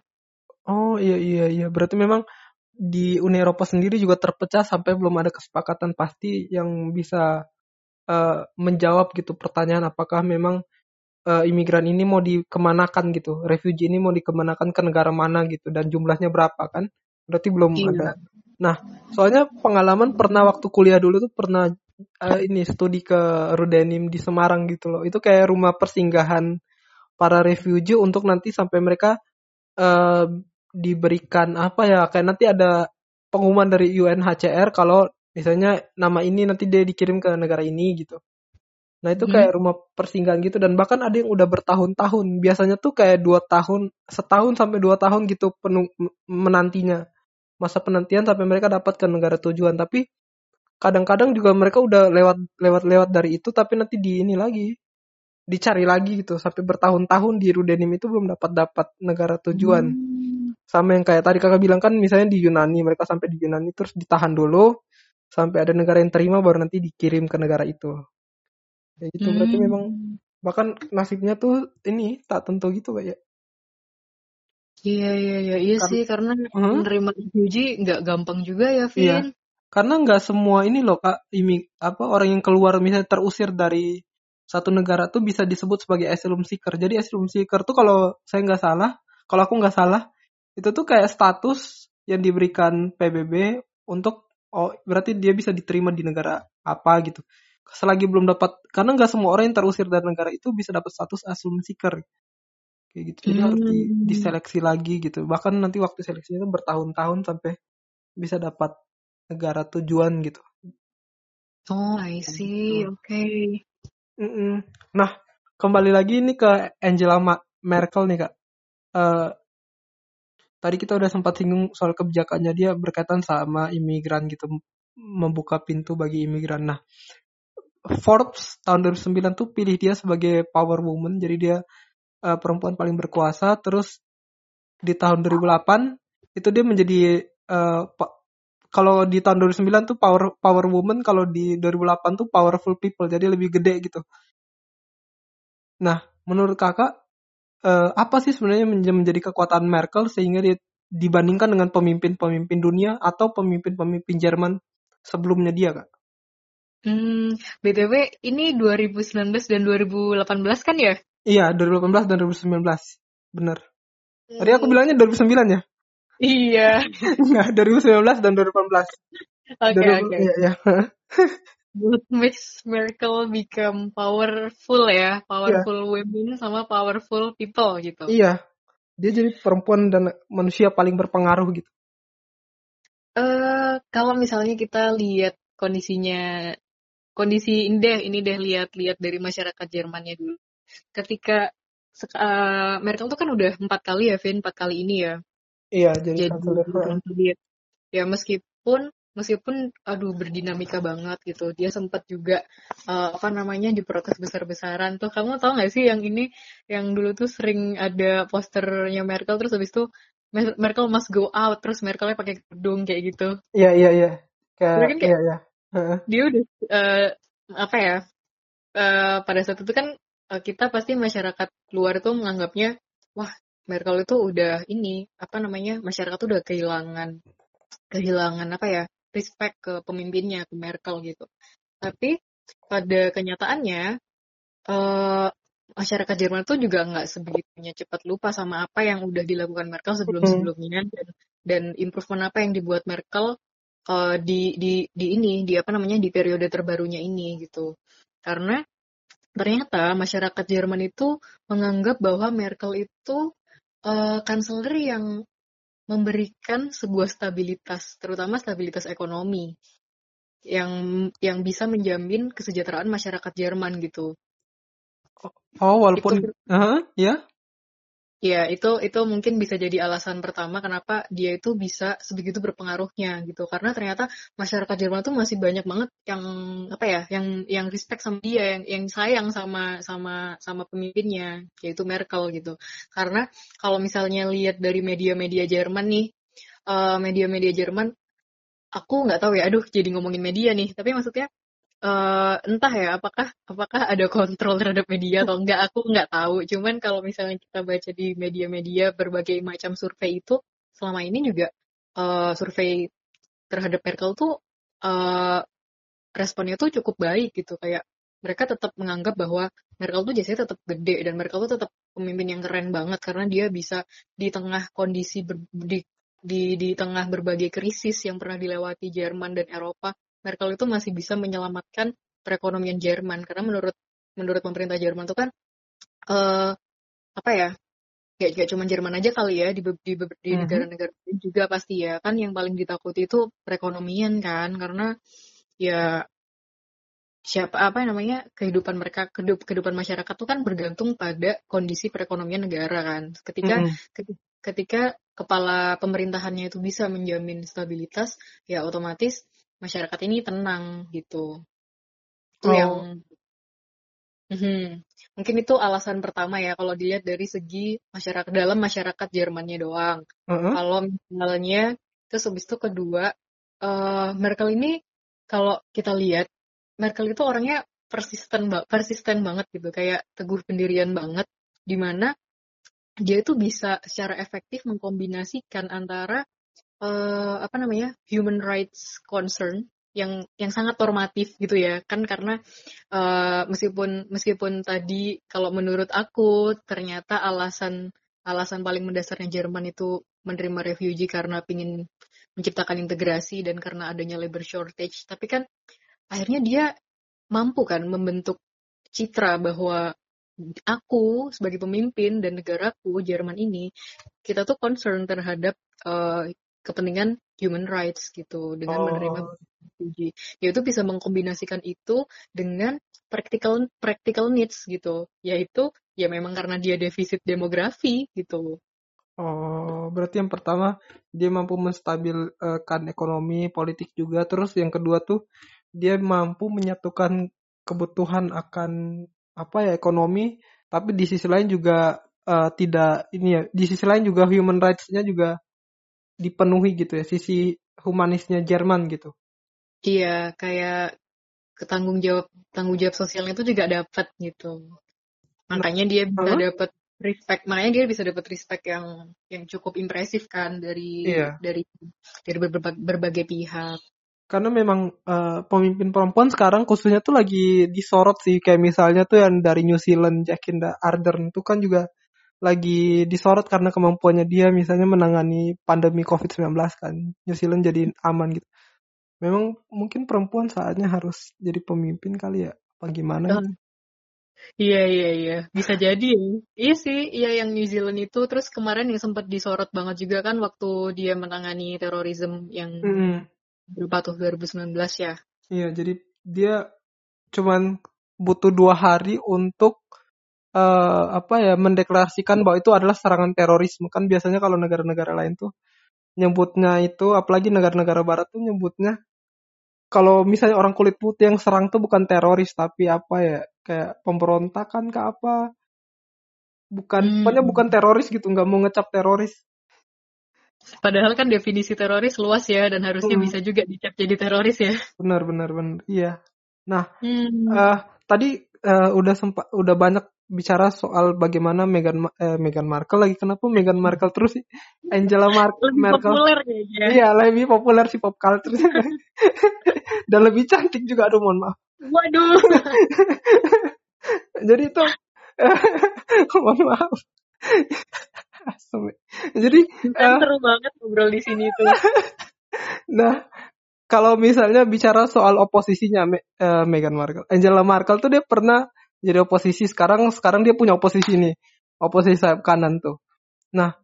Oh iya iya iya berarti memang di Uni Eropa sendiri juga terpecah sampai belum ada kesepakatan pasti yang bisa uh, menjawab gitu pertanyaan apakah memang uh, imigran ini mau dikemanakan gitu, refugee ini mau dikemanakan ke negara mana gitu dan jumlahnya berapa kan? Berarti belum iya. ada. Nah, soalnya pengalaman pernah waktu kuliah dulu tuh pernah uh, ini studi ke Rudenim di Semarang gitu loh. Itu kayak rumah persinggahan para refugee untuk nanti sampai mereka uh, diberikan apa ya kayak nanti ada pengumuman dari UNHCR kalau misalnya nama ini nanti dia dikirim ke negara ini gitu. Nah itu hmm. kayak rumah persinggahan gitu dan bahkan ada yang udah bertahun-tahun. Biasanya tuh kayak dua tahun setahun sampai dua tahun gitu penuh menantinya. Masa penantian sampai mereka dapat ke negara tujuan. Tapi kadang-kadang juga mereka udah lewat lewat lewat dari itu tapi nanti di ini lagi dicari lagi gitu. Sampai bertahun-tahun di Rudenim itu belum dapat dapat negara tujuan. Hmm. sama yang kayak tadi kakak bilang kan misalnya di Yunani mereka sampai di Yunani terus ditahan dulu sampai ada negara yang terima baru nanti dikirim ke negara itu. Ya itu hmm. berarti memang bahkan nasibnya tuh ini tak tentu gitu kayak. Iya iya iya iya Kar sih karena hmm? menerima refugee nggak gampang juga ya Vin. Iya. Karena nggak semua ini loh kak imi apa orang yang keluar misalnya terusir dari satu negara tuh bisa disebut sebagai asylum seeker. Jadi asylum seeker tuh kalau saya nggak salah, kalau aku nggak salah, itu tuh kayak status yang diberikan PBB untuk oh berarti dia bisa diterima di negara apa gitu selagi belum dapat karena nggak semua orang yang terusir dari negara itu bisa dapat status asylum seeker kayak gitu jadi hmm. harus di, hmm. diseleksi lagi gitu bahkan nanti waktu seleksinya itu bertahun-tahun sampai bisa dapat negara tujuan gitu oh I see gitu. oke okay. nah kembali lagi ini ke Angela Merkel nih kak uh, tadi kita udah sempat singgung soal kebijakannya dia berkaitan sama imigran gitu. membuka pintu bagi imigran. Nah, Forbes tahun 2009 tuh pilih dia sebagai power woman, jadi dia uh, perempuan paling berkuasa. Terus di tahun 2008 itu dia menjadi uh, kalau di tahun 2009 tuh power power woman, kalau di 2008 tuh powerful people, jadi lebih gede gitu. Nah, menurut kakak uh, apa sih sebenarnya menjadi kekuatan Merkel sehingga dia dibandingkan dengan pemimpin-pemimpin dunia atau pemimpin-pemimpin Jerman sebelumnya dia, Kak? Hmm, BTW ini 2019 dan 2018 kan ya? Iya, 2018 dan 2019. Bener. Tadi aku hmm. bilangnya 2009 ya? Iya. Enggak, 2019 dan 2018. Oke, okay, oke. Okay. Iya, iya. What makes Merkel become powerful ya? Powerful yeah. women sama powerful people gitu. Iya. Dia jadi perempuan dan manusia paling berpengaruh gitu. Eh, uh, kalau misalnya kita lihat kondisinya kondisi ini deh, ini deh lihat-lihat dari masyarakat Jermannya dulu. Ketika uh, Merkel tuh kan udah empat kali ya, Vin, empat kali ini ya. Iya, jadi, jadi ya meskipun meskipun aduh berdinamika banget gitu. Dia sempat juga uh, apa namanya diprotes besar-besaran. Tuh kamu tau gak sih yang ini yang dulu tuh sering ada posternya Merkel terus habis itu Merkel must go out terus Merkelnya pakai kerudung kayak gitu. Iya iya iya. Kayak, iya iya. Dia udah uh, apa ya uh, pada saat itu kan uh, kita pasti masyarakat luar tuh menganggapnya wah Merkel itu udah ini apa namanya masyarakat tuh udah kehilangan kehilangan apa ya respect ke pemimpinnya ke Merkel gitu. Tapi pada kenyataannya uh, masyarakat Jerman tuh juga nggak sebegitunya cepat lupa sama apa yang udah dilakukan Merkel sebelum-sebelumnya dan, dan improvement apa yang dibuat Merkel uh, di di di ini di apa namanya di periode terbarunya ini gitu. Karena ternyata masyarakat Jerman itu menganggap bahwa Merkel itu uh, kanselir yang memberikan sebuah stabilitas terutama stabilitas ekonomi yang yang bisa menjamin kesejahteraan masyarakat Jerman gitu. Oh, walaupun itu, uh, ya Ya, itu itu mungkin bisa jadi alasan pertama kenapa dia itu bisa sebegitu berpengaruhnya gitu. Karena ternyata masyarakat Jerman tuh masih banyak banget yang apa ya, yang yang respect sama dia, yang yang sayang sama sama sama pemimpinnya, yaitu Merkel gitu. Karena kalau misalnya lihat dari media-media Jerman nih, uh, media-media Jerman aku nggak tahu ya, aduh jadi ngomongin media nih, tapi maksudnya uh, entah ya apakah apakah ada kontrol terhadap media atau enggak aku nggak tahu. Cuman kalau misalnya kita baca di media-media berbagai macam survei itu selama ini juga uh, survei terhadap Merkel tuh uh, responnya tuh cukup baik gitu. Kayak mereka tetap menganggap bahwa Merkel tuh jasanya tetap gede dan Merkel tuh tetap pemimpin yang keren banget karena dia bisa di tengah kondisi ber, di, di di tengah berbagai krisis yang pernah dilewati Jerman dan Eropa Merkel itu masih bisa menyelamatkan perekonomian Jerman karena menurut menurut pemerintah Jerman itu kan uh, apa ya gak, gak cuma Jerman aja kali ya di di, di mhm. negara-negara lain juga pasti ya kan yang paling ditakuti itu perekonomian kan karena ya siapa apa namanya kehidupan mereka kehidup, kehidupan masyarakat tuh kan bergantung pada kondisi perekonomian negara kan ketika mm -hmm. ketika kepala pemerintahannya itu bisa menjamin stabilitas ya otomatis masyarakat ini tenang gitu. Itu oh. yang hmm, mungkin itu alasan pertama ya kalau dilihat dari segi masyarakat dalam masyarakat Jermannya doang. Uh-huh. Kalau misalnya terus habis itu kedua uh, Merkel ini kalau kita lihat Merkel itu orangnya persisten persisten banget gitu kayak teguh pendirian banget di mana dia itu bisa secara efektif mengkombinasikan antara uh, apa namanya human rights concern yang yang sangat normatif gitu ya. Kan karena uh, meskipun meskipun tadi kalau menurut aku ternyata alasan alasan paling mendasarnya Jerman itu menerima refugee karena ingin menciptakan integrasi dan karena adanya labor shortage. Tapi kan akhirnya dia mampu kan membentuk citra bahwa aku sebagai pemimpin dan negaraku Jerman ini kita tuh concern terhadap uh, kepentingan human rights gitu dengan oh. menerima refugee. Dia itu bisa mengkombinasikan itu dengan practical practical needs gitu, yaitu ya memang karena dia defisit demografi gitu. Oh, berarti yang pertama dia mampu menstabilkan ekonomi, politik juga. Terus yang kedua tuh dia mampu menyatukan kebutuhan akan apa ya ekonomi, tapi di sisi lain juga uh, tidak ini ya. Di sisi lain juga human rights-nya juga dipenuhi gitu ya, sisi humanisnya Jerman gitu. Iya, kayak ketanggung jawab tanggung jawab sosialnya itu juga dapat gitu. Makanya dia bisa dapat respect, makanya dia bisa dapat respect yang yang cukup impresif kan dari iya. dari dari berbagai, berbagai pihak. Karena memang uh, pemimpin perempuan sekarang khususnya tuh lagi disorot sih kayak misalnya tuh yang dari New Zealand Jacinda Ardern itu kan juga lagi disorot karena kemampuannya dia misalnya menangani pandemi COVID-19 kan. New Zealand jadi aman gitu. Memang mungkin perempuan saatnya harus jadi pemimpin kali ya. Apa gimana? Uh, iya iya iya, bisa jadi ya. Iya sih, iya yang New Zealand itu terus kemarin yang sempat disorot banget juga kan waktu dia menangani terorisme yang mm. berapa tuh 2019 ya. Iya, jadi dia cuman butuh dua hari untuk uh, apa ya mendeklarasikan bahwa itu adalah serangan terorisme kan biasanya kalau negara-negara lain tuh nyebutnya itu apalagi negara-negara barat tuh nyebutnya kalau misalnya orang kulit putih yang serang tuh bukan teroris tapi apa ya kayak pemberontakan ke apa bukan hmm. pokoknya bukan teroris gitu nggak mau ngecap teroris padahal kan definisi teroris luas ya dan harusnya hmm. bisa juga dicap jadi teroris ya benar benar benar iya nah hmm. uh, tadi uh, udah sempat udah banyak bicara soal bagaimana Meghan eh, Meghan Markle lagi kenapa Meghan Markle terus sih Angela Mar lebih Merkel populer kayaknya. Iya, lebih populer sih pop culture. Dan lebih cantik juga aduh mohon maaf. Waduh. Jadi itu mohon maaf. Jadi uh, seru banget ngobrol di sini tuh. nah, kalau misalnya bicara soal oposisinya uh, Meghan Markle, Angela Markle tuh dia pernah jadi oposisi sekarang sekarang dia punya oposisi nih. Oposisi sayap kanan tuh. Nah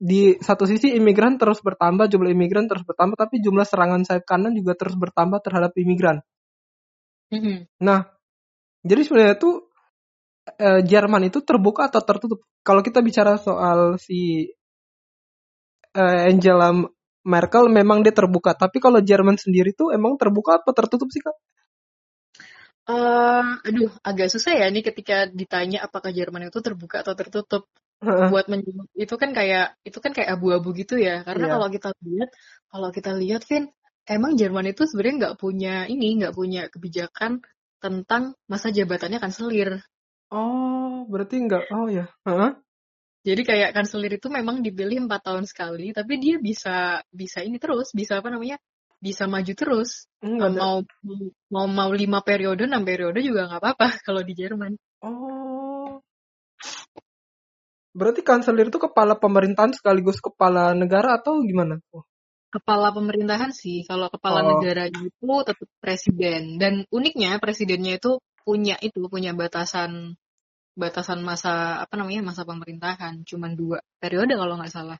di satu sisi imigran terus bertambah jumlah imigran terus bertambah tapi jumlah serangan sayap kanan juga terus bertambah terhadap imigran. Mm-hmm. nah jadi sebenarnya tuh eh, Jerman itu terbuka atau tertutup? Kalau kita bicara soal si eh, Angela Merkel memang dia terbuka. Tapi kalau Jerman sendiri tuh emang terbuka atau tertutup sih kak Uh, aduh, agak susah ya nih ketika ditanya apakah Jerman itu terbuka atau tertutup. Buat menjawab itu kan kayak itu kan kayak abu-abu gitu ya. Karena yeah. kalau kita lihat, kalau kita lihat, Vin, emang Jerman itu sebenarnya nggak punya ini, nggak punya kebijakan tentang masa jabatannya kanselir. Oh, berarti nggak? Oh ya. Huh? Jadi kayak kanselir itu memang dipilih empat tahun sekali, tapi dia bisa bisa ini terus, bisa apa namanya? Bisa maju terus. Enggak, mau mau mau lima periode, enam periode juga nggak apa-apa kalau di Jerman. Oh. Berarti kanselir itu kepala pemerintahan sekaligus kepala negara atau gimana? Kepala pemerintahan sih. Kalau kepala oh. negara itu tetap presiden. Dan uniknya presidennya itu punya itu punya batasan batasan masa apa namanya masa pemerintahan cuma dua periode kalau nggak salah.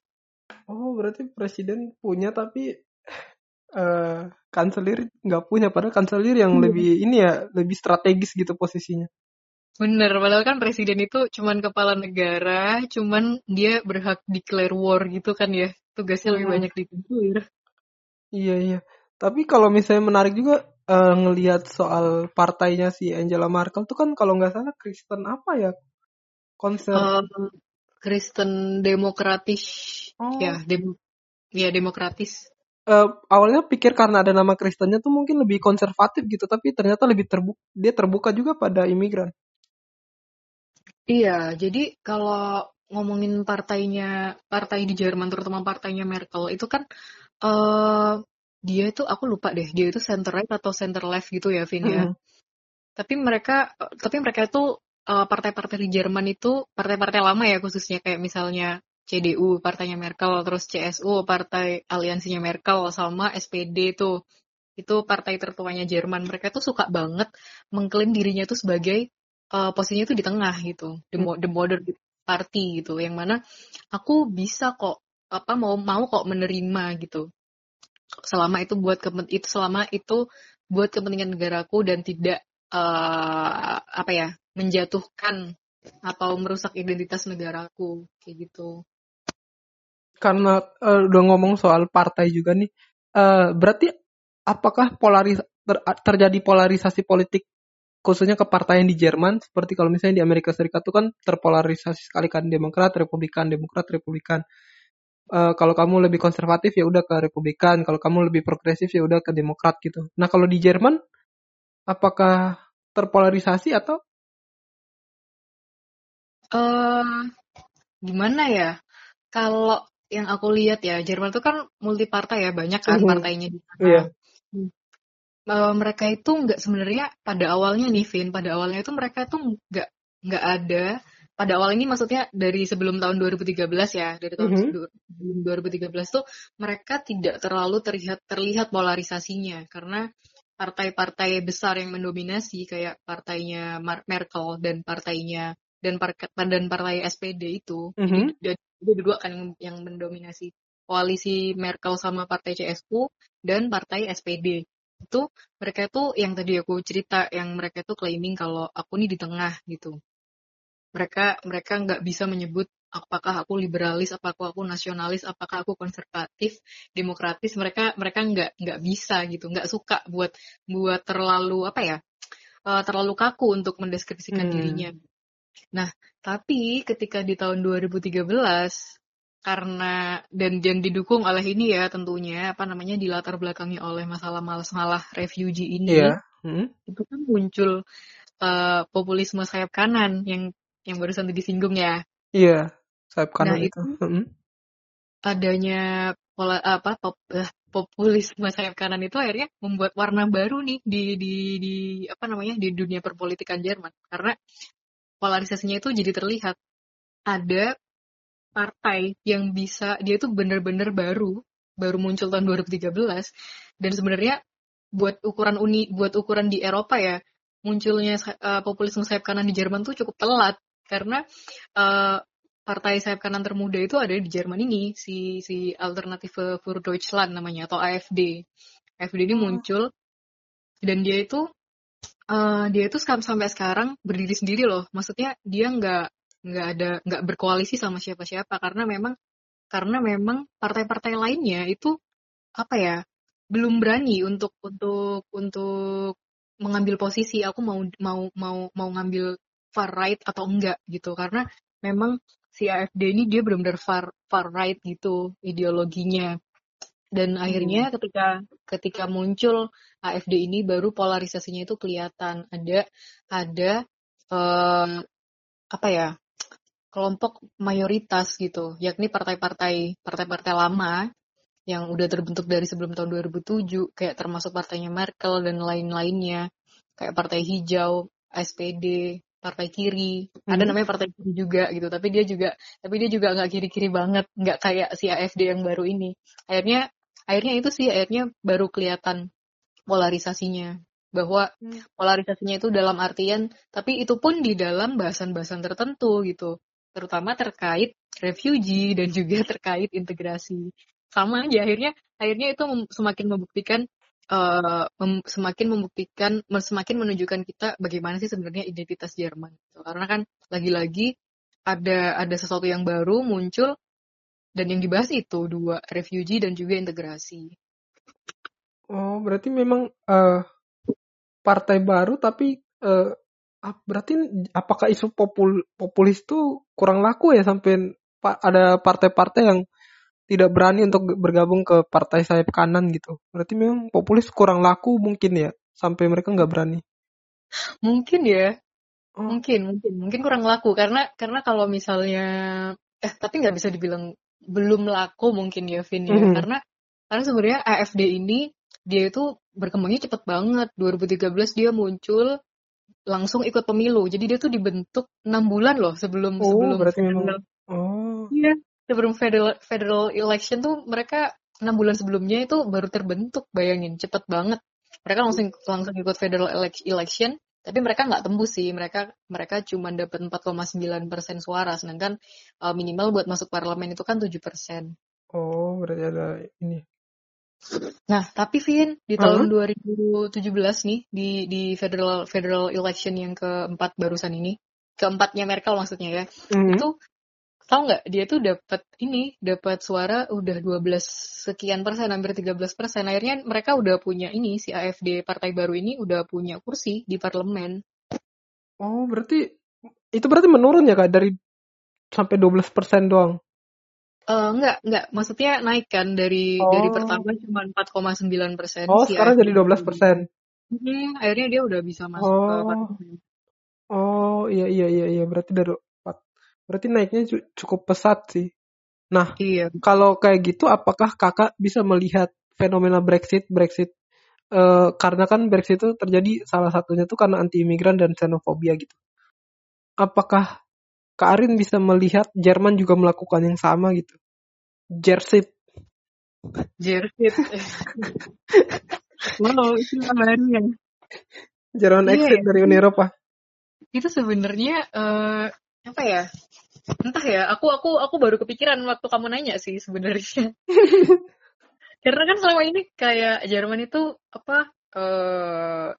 Oh berarti presiden punya tapi uh, kanselir nggak punya padahal kanselir yang hmm. lebih ini ya lebih strategis gitu posisinya bener padahal kan presiden itu cuman kepala negara cuman dia berhak declare war gitu kan ya tugasnya hmm. lebih banyak ditentuin iya iya tapi kalau misalnya menarik juga uh, ngelihat soal partainya si Angela Merkel tuh kan kalau nggak salah Kristen apa ya konser uh, Kristen demokratis oh. ya dem ya demokratis uh, awalnya pikir karena ada nama Kristennya tuh mungkin lebih konservatif gitu, tapi ternyata lebih terbuka, dia terbuka juga pada imigran. Iya, jadi kalau ngomongin partainya, partai di Jerman, terutama partainya Merkel, itu kan uh, dia itu aku lupa deh, dia itu center right atau center left gitu ya, Vin ya. Mm. Tapi mereka, tapi mereka itu uh, partai-partai di Jerman itu partai-partai lama ya khususnya kayak misalnya CDU partainya Merkel, terus CSU partai aliansinya Merkel sama SPD itu itu partai tertuanya Jerman. Mereka tuh suka banget mengklaim dirinya tuh sebagai uh, posisinya tuh di tengah gitu, the, hmm. the modern party gitu, yang mana aku bisa kok apa mau mau kok menerima gitu selama itu buat itu selama itu buat kepentingan negaraku dan tidak uh, apa ya menjatuhkan atau merusak identitas negaraku kayak gitu. Karena uh, udah ngomong soal partai juga nih, uh, berarti apakah polaris ter, terjadi polarisasi politik khususnya ke partai yang di Jerman seperti kalau misalnya di Amerika Serikat itu kan terpolarisasi sekali kan Demokrat, Republikan, Demokrat, Republikan. Uh, kalau kamu lebih konservatif ya udah ke Republikan, kalau kamu lebih progresif ya udah ke Demokrat gitu. Nah kalau di Jerman apakah terpolarisasi atau? Uh, gimana ya? Kalau yang aku lihat ya Jerman itu kan multi partai ya banyak kan partainya di sana. Yeah. Uh, mereka itu nggak sebenarnya pada awalnya nih Vin pada awalnya itu mereka tuh nggak nggak ada pada awal ini maksudnya dari sebelum tahun 2013 ya dari tahun mm -hmm. 2013 tuh mereka tidak terlalu terlihat terlihat polarisasinya karena partai-partai besar yang mendominasi kayak partainya Merkel dan partainya dan partai dan partai SPD itu mm -hmm. Itu dua kan yang, yang mendominasi koalisi Merkel sama partai CSU dan partai SPD itu mereka itu yang tadi aku cerita yang mereka itu claiming kalau aku nih di tengah gitu. Mereka mereka nggak bisa menyebut apakah aku liberalis apakah aku nasionalis apakah aku konservatif demokratis. Mereka mereka nggak nggak bisa gitu. Nggak suka buat buat terlalu apa ya uh, terlalu kaku untuk mendeskripsikan hmm. dirinya Nah, tapi ketika di tahun 2013 karena dan dan didukung oleh ini ya tentunya apa namanya dilatar belakangi oleh masalah masalah refugee ini yeah. hmm. itu kan muncul uh, populisme sayap kanan yang yang barusan disinggung ya iya yeah, sayap kanan nah, itu, itu hmm. adanya pola apa pop, uh, populisme sayap kanan itu akhirnya membuat warna baru nih di di di apa namanya di dunia perpolitikan Jerman karena polarisasinya itu jadi terlihat. Ada partai yang bisa dia itu benar-benar baru baru muncul tahun 2013 dan sebenarnya buat ukuran uni buat ukuran di Eropa ya munculnya uh, populisme sayap kanan di Jerman tuh cukup telat. Karena uh, partai sayap kanan termuda itu ada di Jerman ini si si Alternative für Deutschland namanya atau AFD AFD ini hmm. muncul dan dia itu uh, dia itu sampai sekarang berdiri sendiri loh. Maksudnya dia nggak nggak ada nggak berkoalisi sama siapa-siapa. Karena memang karena memang partai-partai lainnya itu apa ya belum berani untuk untuk untuk mengambil posisi. Aku mau mau mau mau ngambil far right atau enggak gitu. Karena memang si AFD ini dia benar-benar far far right gitu ideologinya dan akhirnya hmm. ketika ketika muncul AFD ini baru polarisasinya itu kelihatan ada ada uh, apa ya kelompok mayoritas gitu yakni partai-partai partai-partai lama yang udah terbentuk dari sebelum tahun 2007 kayak termasuk partainya Merkel dan lain-lainnya kayak partai hijau SPD partai kiri hmm. ada namanya partai kiri juga gitu tapi dia juga tapi dia juga nggak kiri-kiri banget nggak kayak si AFD yang baru ini akhirnya akhirnya itu sih akhirnya baru kelihatan polarisasinya bahwa hmm. polarisasinya itu dalam artian tapi itu pun di dalam bahasan-bahasan tertentu gitu terutama terkait refugee dan juga terkait integrasi sama aja akhirnya akhirnya itu semakin membuktikan uh, mem semakin membuktikan semakin menunjukkan kita bagaimana sih sebenarnya identitas Jerman gitu. karena kan lagi-lagi ada ada sesuatu yang baru muncul dan yang dibahas itu dua refugee dan juga integrasi. Oh, berarti memang uh, partai baru tapi uh, berarti apakah isu popul populis itu kurang laku ya sampai ada partai-partai yang tidak berani untuk bergabung ke partai sayap kanan gitu. Berarti memang populis kurang laku mungkin ya sampai mereka nggak berani. Mungkin ya. Oh. Mungkin, mungkin, mungkin kurang laku karena karena kalau misalnya eh tapi nggak bisa dibilang belum laku mungkin ya Vin ya. Mm-hmm. karena karena sebenarnya AFD ini dia itu berkembangnya cepet banget. 2013 dia muncul langsung ikut pemilu. Jadi dia tuh dibentuk enam bulan loh sebelum oh, sebelum federal, oh. Iya sebelum federal federal election tuh mereka enam bulan sebelumnya itu baru terbentuk bayangin cepet banget. Mereka langsung langsung ikut federal election tapi mereka nggak tembus sih mereka mereka cuma dapat 4,9 persen suara sedangkan uh, minimal buat masuk parlemen itu kan 7 persen oh berarti ada ini nah tapi Vin di tahun uh -huh. 2017 nih di di federal federal election yang keempat barusan ini keempatnya Merkel maksudnya ya -huh. itu tahu nggak dia tuh dapat ini dapat suara udah 12 sekian persen hampir 13 persen akhirnya mereka udah punya ini si AFD partai baru ini udah punya kursi di parlemen oh berarti itu berarti menurun ya kak dari sampai 12 persen doang Uh, enggak, enggak. Maksudnya naik kan dari Oh. dari pertama cuma 4,9 persen. oh sekarang jadi 12 persen Hmm, akhirnya dia udah bisa masuk ke Oh. parlemen. oh iya iya iya iya berarti dari berarti naiknya cu- cukup pesat sih nah Iya. kalau kayak gitu apakah kakak bisa melihat fenomena Brexit Brexit eh, karena kan Brexit itu terjadi salah satunya tuh karena anti imigran dan xenofobia gitu apakah Kak Arin bisa melihat Jerman juga melakukan yang sama gitu Jersit Jersit. wow, istilah baru ya. Jerman Iya, exit ya. dari Uni Eropa Itu sebenarnya eh apa ya? Entah ya, aku aku aku baru kepikiran waktu kamu nanya sih sebenarnya. Karena kan selama ini kayak Jerman itu apa eh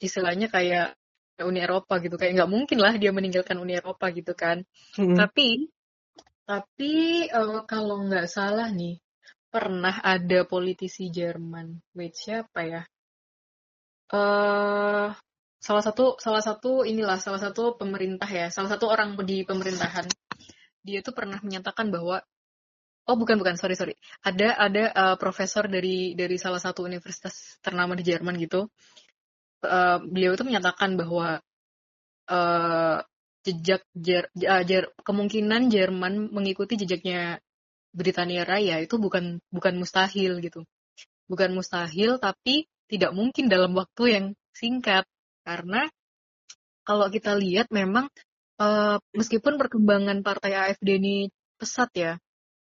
istilahnya kayak Uni Eropa gitu kayak nggak mungkin lah dia meninggalkan Uni Eropa gitu kan. Mm-mm. Tapi tapi eh, kalau nggak salah nih pernah ada politisi Jerman, wait siapa ya? Eh salah satu salah satu inilah salah satu pemerintah ya, salah satu orang di pemerintahan. Dia tuh pernah menyatakan bahwa oh bukan bukan sorry sorry ada ada eh, profesor dari dari salah satu universitas ternama di Jerman gitu. Eh, beliau itu menyatakan bahwa eh jejak Jer- ah, Jer- kemungkinan Jerman mengikuti jejaknya Britania Raya itu bukan bukan mustahil gitu. Bukan mustahil tapi tidak mungkin dalam waktu yang singkat karena kalau kita lihat memang eh, meskipun perkembangan partai AFD ini pesat ya,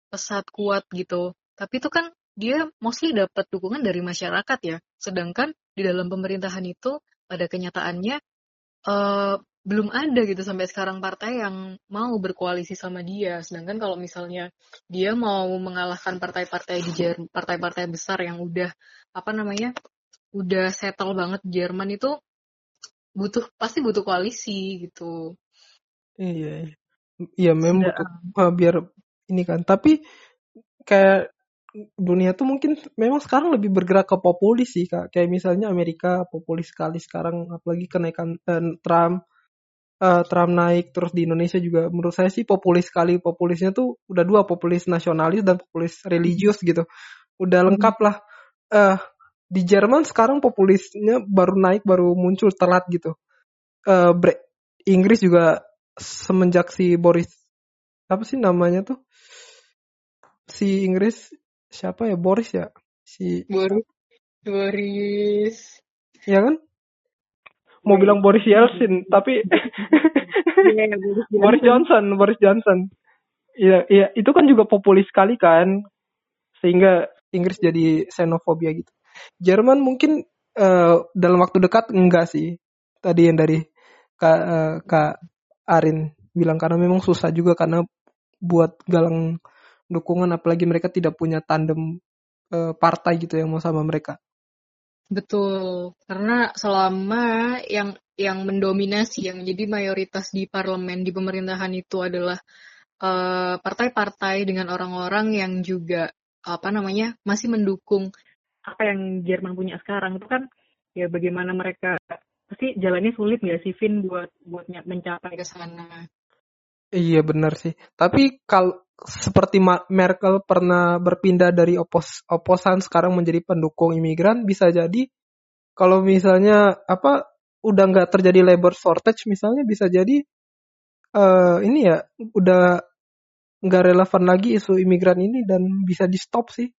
pesat kuat gitu. Tapi itu kan dia mostly dapat dukungan dari masyarakat ya. Sedangkan di dalam pemerintahan itu pada kenyataannya eh, belum ada gitu sampai sekarang partai yang mau berkoalisi sama dia. Sedangkan kalau misalnya dia mau mengalahkan partai-partai di Jerman, partai-partai besar yang udah apa namanya, udah settle banget Jerman itu butuh pasti butuh koalisi gitu. Iya, iya. Iya, memang butuh eh, biar ini kan. Tapi kayak dunia tuh mungkin memang sekarang lebih bergerak ke populis sih, Kak. Kayak misalnya Amerika populis sekali sekarang, apalagi kenaikan eh, Trump eh, Trump naik terus di Indonesia juga menurut saya sih populis sekali. Populisnya tuh udah dua, populis nasionalis dan populis religius gitu. Udah Hmm. lengkap lah. Eh di Jerman sekarang populisnya baru naik, baru muncul telat gitu. Bre- Inggris juga semenjak si Boris apa sih namanya tuh? Si Inggris siapa ya? Boris ya? Si Boris, Boris. ya kan? Mau bilang Boris Yeltsin tapi Iya, Boris Boris Johnson Boris Johnson. Iya iya itu kan juga populis sekali kan? Sehingga Inggris jadi xenofobia gitu Jerman mungkin eh, dalam waktu dekat enggak sih. Tadi yang dari kak eh, kak Arin bilang karena memang susah juga karena buat galang dukungan apalagi mereka tidak punya tandem eh, partai gitu yang mau sama mereka. Betul, karena selama yang yang mendominasi, yang menjadi mayoritas di parlemen, di pemerintahan itu adalah partai-partai dengan orang-orang yang juga apa namanya masih mendukung apa yang Jerman punya sekarang itu kan ya bagaimana mereka pasti jalannya sulit nggak sih Vin buat buat mencapai ke sana. Iya benar sih. Tapi kalau seperti Merkel pernah berpindah dari opos oposan sekarang menjadi pendukung imigran, bisa jadi kalau misalnya apa udah nggak terjadi labor shortage misalnya bisa jadi eh ini ya udah nggak relevan lagi isu imigran ini dan bisa di stop sih.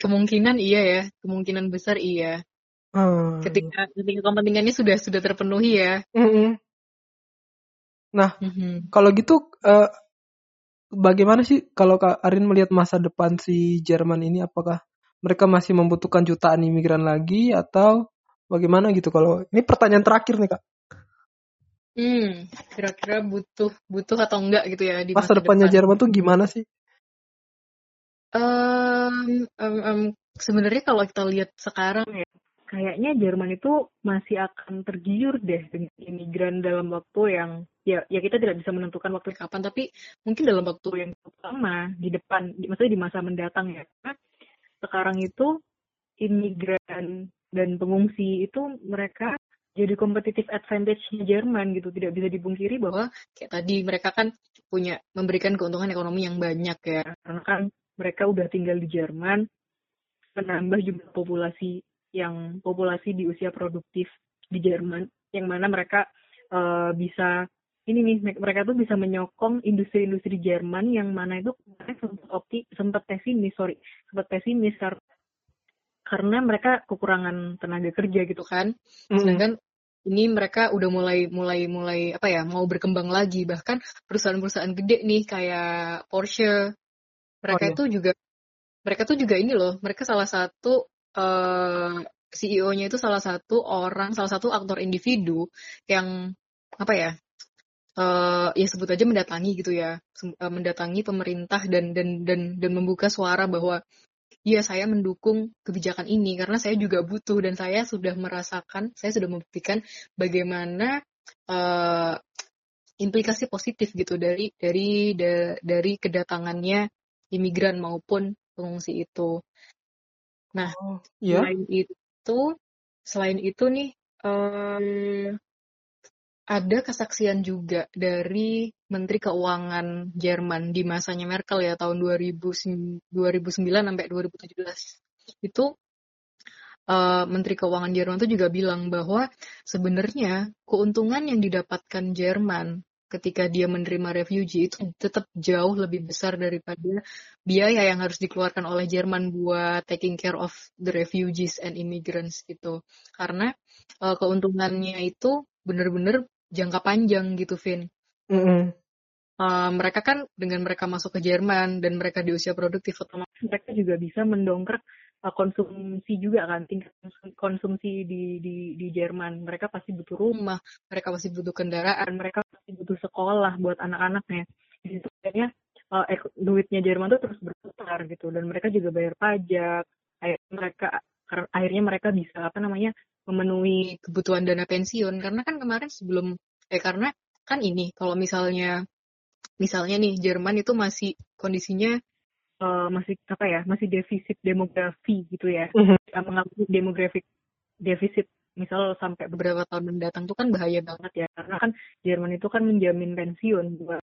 Kemungkinan iya ya, kemungkinan besar iya. Ah, Ketika ketika kepentingannya sudah sudah terpenuhi ya. Mm-mm. Nah Mhm. kalau gitu eh, bagaimana sih kalau Kak Arin melihat masa depan si Jerman ini apakah mereka masih membutuhkan jutaan imigran lagi atau bagaimana gitu kalau ini pertanyaan terakhir nih Kak Hmm, kira-kira butuh butuh atau enggak gitu ya di masa masa depannya depan. Jerman tuh gimana sih Em, em, em, sebenarnya kalau kita lihat sekarang ya, kayaknya Jerman itu masih akan tergiur deh dengan imigran dalam waktu yang ya ya kita tidak bisa menentukan waktu kapan tapi mungkin dalam waktu yang lama di depan di, maksudnya di masa mendatang ya. Karena sekarang itu imigran dan pengungsi itu mereka jadi kompetitif advantage-nya Jerman gitu. Tidak bisa dipungkiri bahwa kayak tadi mereka kan punya memberikan keuntungan ekonomi yang banyak ya. Karena kan mereka udah tinggal di Jerman menambah jumlah populasi yang populasi di usia produktif di Jerman yang mana mereka uh, bisa ini nih mereka tuh bisa menyokong industri-industri Jerman yang mana itu kemarin sempat opti sempat pesimis sorry sempat pesimis karena karena mereka kekurangan tenaga kerja gitu kan mm. sedangkan ini mereka udah mulai mulai mulai apa ya mau berkembang lagi bahkan perusahaan-perusahaan gede nih kayak Porsche mereka oh, iya. itu juga mereka tuh juga ini loh mereka salah satu uh, eh, CEO-nya itu salah satu orang salah satu aktor individu yang apa ya uh, ya sebut aja mendatangi gitu ya uh, mendatangi pemerintah dan dan dan dan membuka suara bahwa ya saya mendukung kebijakan ini karena saya juga butuh dan saya sudah merasakan saya sudah membuktikan bagaimana uh, implikasi positif gitu dari dari da, dari kedatangannya imigran maupun pengungsi itu. Nah, oh, yeah. selain itu, selain itu nih um, ada kesaksian juga dari Menteri Keuangan Jerman di masanya Merkel ya tahun 2000, 2009 sampai 2017 itu uh, Menteri Keuangan Jerman itu juga bilang bahwa sebenarnya keuntungan yang didapatkan Jerman ketika dia menerima refugee itu tetap jauh lebih besar daripada biaya yang harus dikeluarkan oleh Jerman buat taking care of the refugees and immigrants gitu. Karena uh, keuntungannya itu benar-benar jangka panjang gitu, Vin. Mm -hmm. uh, mereka kan dengan mereka masuk ke Jerman dan mereka di usia produktif otomatis mereka juga bisa mendongkrak uh, konsumsi juga kan tingkat konsumsi di di di Jerman mereka pasti butuh rumah mereka pasti butuh kendaraan mereka sekolah buat anak-anaknya. Di situ kayaknya uh, duitnya Jerman tuh terus berputar gitu. Dan mereka juga bayar pajak. Akhirnya mereka akhirnya mereka bisa apa namanya memenuhi kebutuhan dana pensiun. Karena kan kemarin sebelum eh karena kan ini kalau misalnya misalnya nih Jerman itu masih kondisinya uh, masih apa ya masih defisit demografi gitu ya. -hmm. mengalami demografik defisit misal sampai beberapa tahun mendatang tuh kan bahaya banget ya karena kan Jerman itu kan menjamin pensiun buat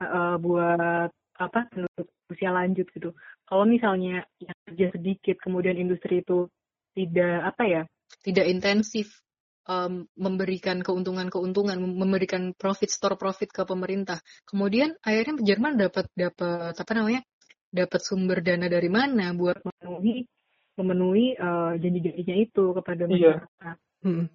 uh, buat apa penduduk usia lanjut gitu kalau misalnya yang kerja sedikit kemudian industri itu tidak apa ya tidak intensif um, memberikan keuntungan-keuntungan memberikan profit store profit ke pemerintah kemudian akhirnya Jerman dapat dapat apa namanya dapat sumber dana dari mana buat memenuhi memenuhi uh, janji-janjinya itu kepada iya. masyarakat. Iya. Hmm.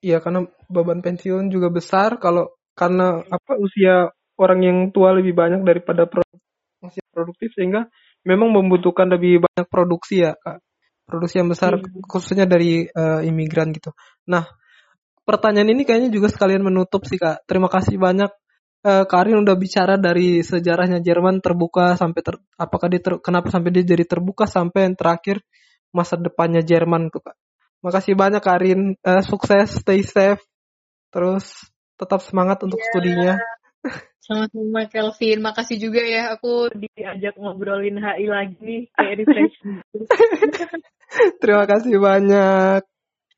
Iya karena beban pensiun juga besar kalau karena apa usia orang yang tua lebih banyak daripada produk, masih produktif sehingga memang membutuhkan lebih banyak produksi ya kak produksi yang besar hmm. khususnya dari uh, imigran gitu. Nah pertanyaan ini kayaknya juga sekalian menutup sih kak. Terima kasih banyak uh, Karin udah bicara dari sejarahnya Jerman terbuka sampai ter, apakah dia ter, kenapa sampai dia jadi terbuka sampai yang terakhir masa depannya Jerman tuh kak. Makasih banyak Karin, uh, sukses, stay safe, terus tetap semangat untuk yeah. studinya. Sama-sama Kelvin, makasih juga ya aku diajak ngobrolin HI lagi kayak refresh. Terima kasih banyak.